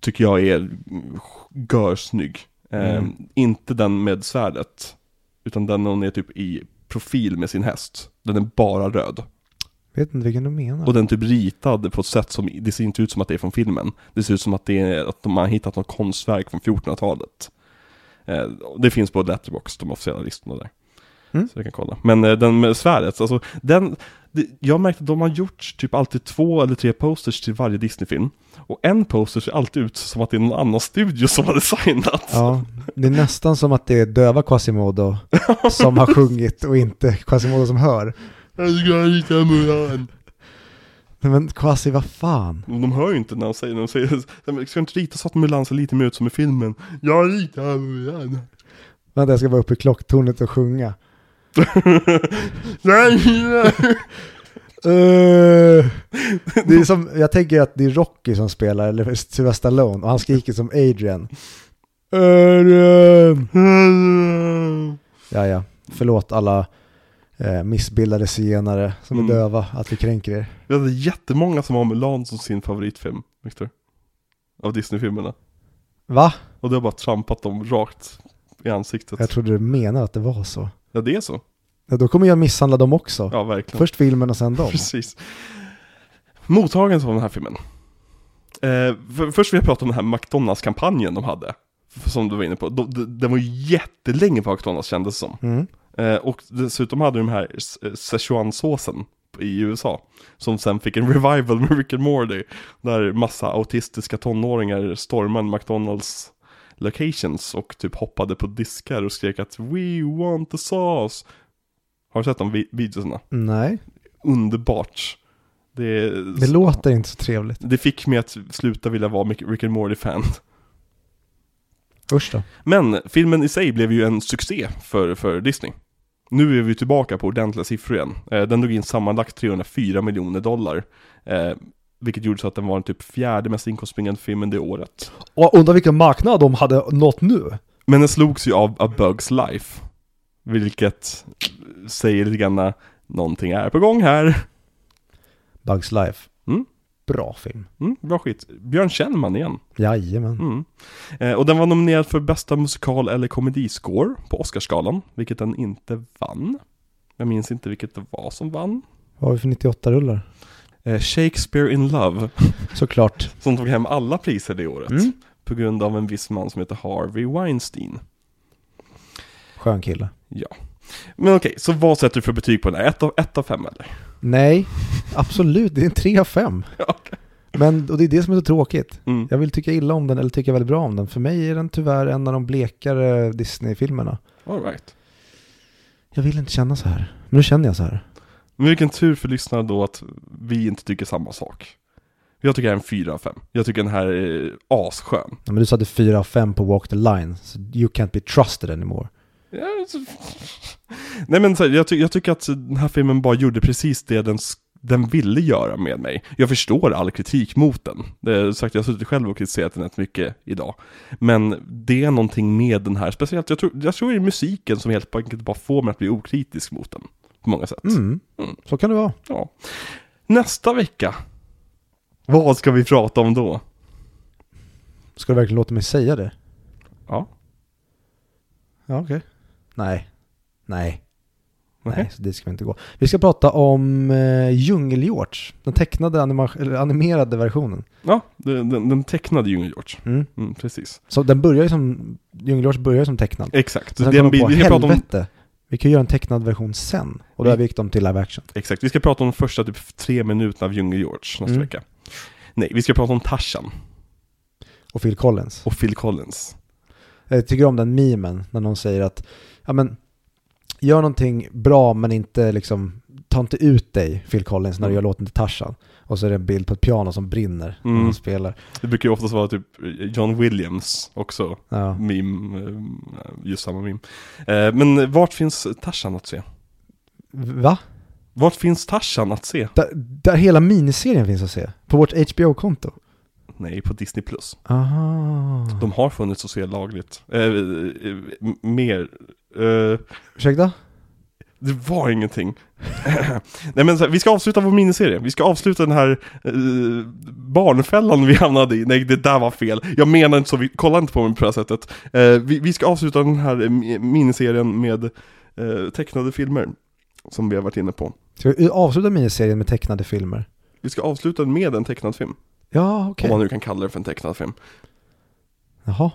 Tycker jag är görsnygg. Eh, Mm. Inte den med svärdet Utan den hon är typ i profil med sin häst. Den är bara röd. Vet inte vilken du menar. Och den är typ ritad på ett sätt som, det ser inte ut som att det är från filmen. Det ser ut som att det är, att de har hittat något konstverk från 1400-talet eh, Det finns på Letterboxd, de officiella listorna där Mm. Så jag kan kolla Men eh, den med svärdet, alltså den det, Jag märkte att de har gjort typ alltid två eller tre posters till varje Disney-film Och en poster ser alltid ut som att det är någon annan studio som har designat Ja, det är nästan som att det är döva Quasimodo [laughs] som har sjungit och inte Quasimodo som hör. Jag ska rita Mulan Nej, Men Quasi, vad fan? De hör ju inte när de säger det, de säger "Men Ska inte rita så att Mulan ser lite mer ut som i filmen? Jag ritar Mulan Vänta, jag ska bara upp i klocktornet och sjunga. Nej! [laughs] Eh, det är som, jag tänker att det är Rocky som spelar, eller Sylvester Stallone, och han skriker som Adrian. Adrian! Ja, ja. Förlåt alla eh, missbildade zigenare som Mm. är döva, att vi kränker er. Vi hade jättemånga som har Mulan som sin favoritfilm, Victor. Av Disney-filmerna. Va? Och det har bara trampat dem rakt i ansiktet. Jag trodde du menade att det var så. Ja, det är så. Ja, då kommer jag misshandla dem också. Ja, verkligen. Först filmen och sen [laughs] dem. Precis. Mottagandet av den här filmen. Eh, för, först vill jag prata om den här McDonalds-kampanjen de hade. Som du var inne på. De, de, den var ju jättelänge på McDonalds kändes som. Mm. Eh, och dessutom hade de här eh, Szechuan-såsen i USA. Som sen fick en [laughs] revival med Rick and Morty. Där massa autistiska tonåringar stormade McDonalds locations och typ hoppade på diskar och skrek att We want the sauce. Har du sett de vi- videorna? Nej, Underbart. Det, det låter inte så trevligt. det fick mig att sluta vilja vara Rick and Morty-fan. Usch då. Men filmen i sig blev ju en succé för, för Disney. Nu är vi tillbaka på ordentliga siffror igen. Eh, den drog in sammanlagt 304 miljoner dollar. Vilket gjorde så att den var den typ fjärde mest inkomstbringande filmen det året. Och undrar vilken marknad de hade nått nu. Men den slogs ju av A Bugs Life. Vilket säger lite grann någonting är på gång här. Bugs Life. Mm. Bra film. Mm, bra skit. Björn Kjellman igen. Jajamän. Mm. Eh, och den var nominerad för bästa musikal eller komediscore på Oscarsgalan, vilket den inte vann. Jag minns inte vilket det var som vann. Vad har vi för 98-rullar? Eh, Shakespeare in Love, [laughs] Såklart. som tog hem alla priser det året. Mm. På grund av en viss man som heter Harvey Weinstein. Skön kille. Ja. Men okej, så vad sätter du för betyg på den här? Ett av, ett av fem eller? Nej, absolut. Det är en 3 av 5. [laughs] Ja, okej. Men, och det är det som är så tråkigt. Mm. Jag vill tycka illa om den eller tycka väldigt bra om den. För mig är den tyvärr en av de blekare Disney-filmerna. All right. Jag vill inte känna så här. Men nu känner jag så här. Men vilken tur för lyssnarna då att vi inte tycker samma sak. Jag tycker en fyra av fem. Jag tycker den här är asskön. Ja, men du satte 4 av 5 på Walk the Line. Så you can't be trusted anymore. Ja, så... Nej men så, här, jag, ty- jag tycker att den här filmen bara gjorde precis det den, den ville göra med mig. Jag förstår all kritik mot den. Det är sagt, jag har suttit själv och kritiserat den rätt mycket idag. Men det är någonting med den här, speciellt, jag tror, jag tror det är musiken som helt enkelt bara får mig att bli okritisk mot den. På många sätt. Mm. Mm. Så kan det vara. Ja. Nästa vecka, vad ska vi prata om då? Ska du verkligen låta mig säga det? Ja. Ja, okej. Nej. Nej. Nej. Nej, så det ska vi inte gå. Vi ska prata om eh, Djungel-George. Den tecknade animerade versionen. Ja, den, den, den tecknade Djungel George. Mm. Mm, precis. Så den börjar ju som, Djungel-George börjar ju som tecknad. Exakt. Den på, vi kan prata om Vi kan göra en tecknad version sen. Och då har vi gick dem till live action. Exakt, vi ska prata om de första typ tre minuterna av Junge George nästa Mm. vecka. Nej, vi ska prata om Tarzan Och Phil Collins. och Phil Collins. Jag tycker om den memen när någon säger att, ja men, gör någonting bra men inte liksom, ta inte ut dig Phil Collins när du Mm. gör låten till Tarzan. Och så är det en bild på ett piano som brinner när Mm. han spelar. Det brukar ju oftast vara typ John Williams också, Ja. meme, eh, just samma meme. Eh, Men vart finns Tarzan att se? Va? Vart finns Tarzan att se? Där, där hela miniserien finns att se? På vårt HBO-konto? Nej, på Disney+. Plus. Aha. De har funnits att se lagligt. Eh, eh, mer. Eh, Ursäkta? Det var ingenting. [laughs] Nej men så här, vi ska avsluta vår miniserie. Vi ska avsluta den här eh, barnfällan vi hamnade i. Nej, det där var fel. Jag menar inte så, vi, kolla inte på mig på det här sättet. Eh, vi, vi ska avsluta den här eh, mi- miniserien med eh, tecknade filmer. Som vi har varit inne på. Ska vi avsluta miniserien med tecknade filmer? Vi ska avsluta den med en tecknad film. Ja, okej. Om man nu kan kalla det för en tecknad film. Jaha.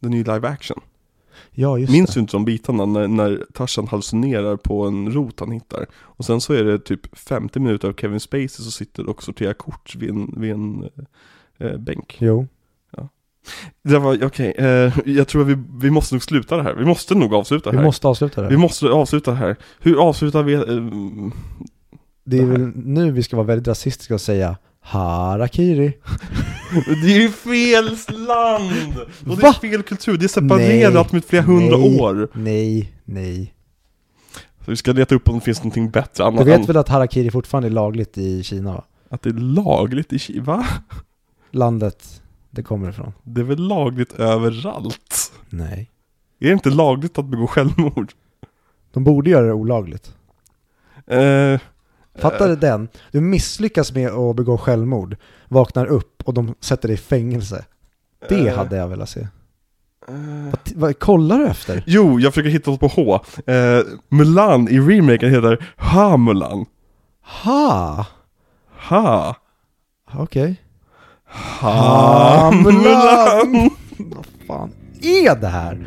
Den är ju live action. Ja, just Minns det. du inte de bitarna när, när Tarzan hallucinerar på en rot han hittar? Och sen så är det typ 50 minuter av Kevin Spacey som sitter och sorterar kort vid en, vid en eh, bänk. Jo. Det var, okej, eh, jag tror att vi, vi måste nog sluta det här. Vi måste nog avsluta det Vi här. måste avsluta det. vi måste avsluta det här. Hur avslutar vi? Eh, det är det väl nu vi ska vara väldigt rasistiska och säga Harakiri. [laughs] det är ju fel land! Och det är Va? fel kultur, det är separerat med flera hundra nej, år. Nej, nej. Så vi ska leta upp om det finns någonting bättre. Du vet väl att Harakiri fortfarande är lagligt i Kina va? Att det är lagligt i Kina? Va? Landet det kommer ifrån. Det är väl lagligt överallt? Nej. Är det inte lagligt att begå självmord? De borde göra det olagligt. Eh, Fattar du den? Du misslyckas med att begå självmord, vaknar upp och de sätter dig i fängelse. Det eh, hade jag velat se. eh. Vad, vad kollar du efter? Jo, jag försöker hitta något på H. Eh, Mulan i remaken heter Ha Mulan. Ha! Ha. Okej. Ha Mulan. Vad fan är det här?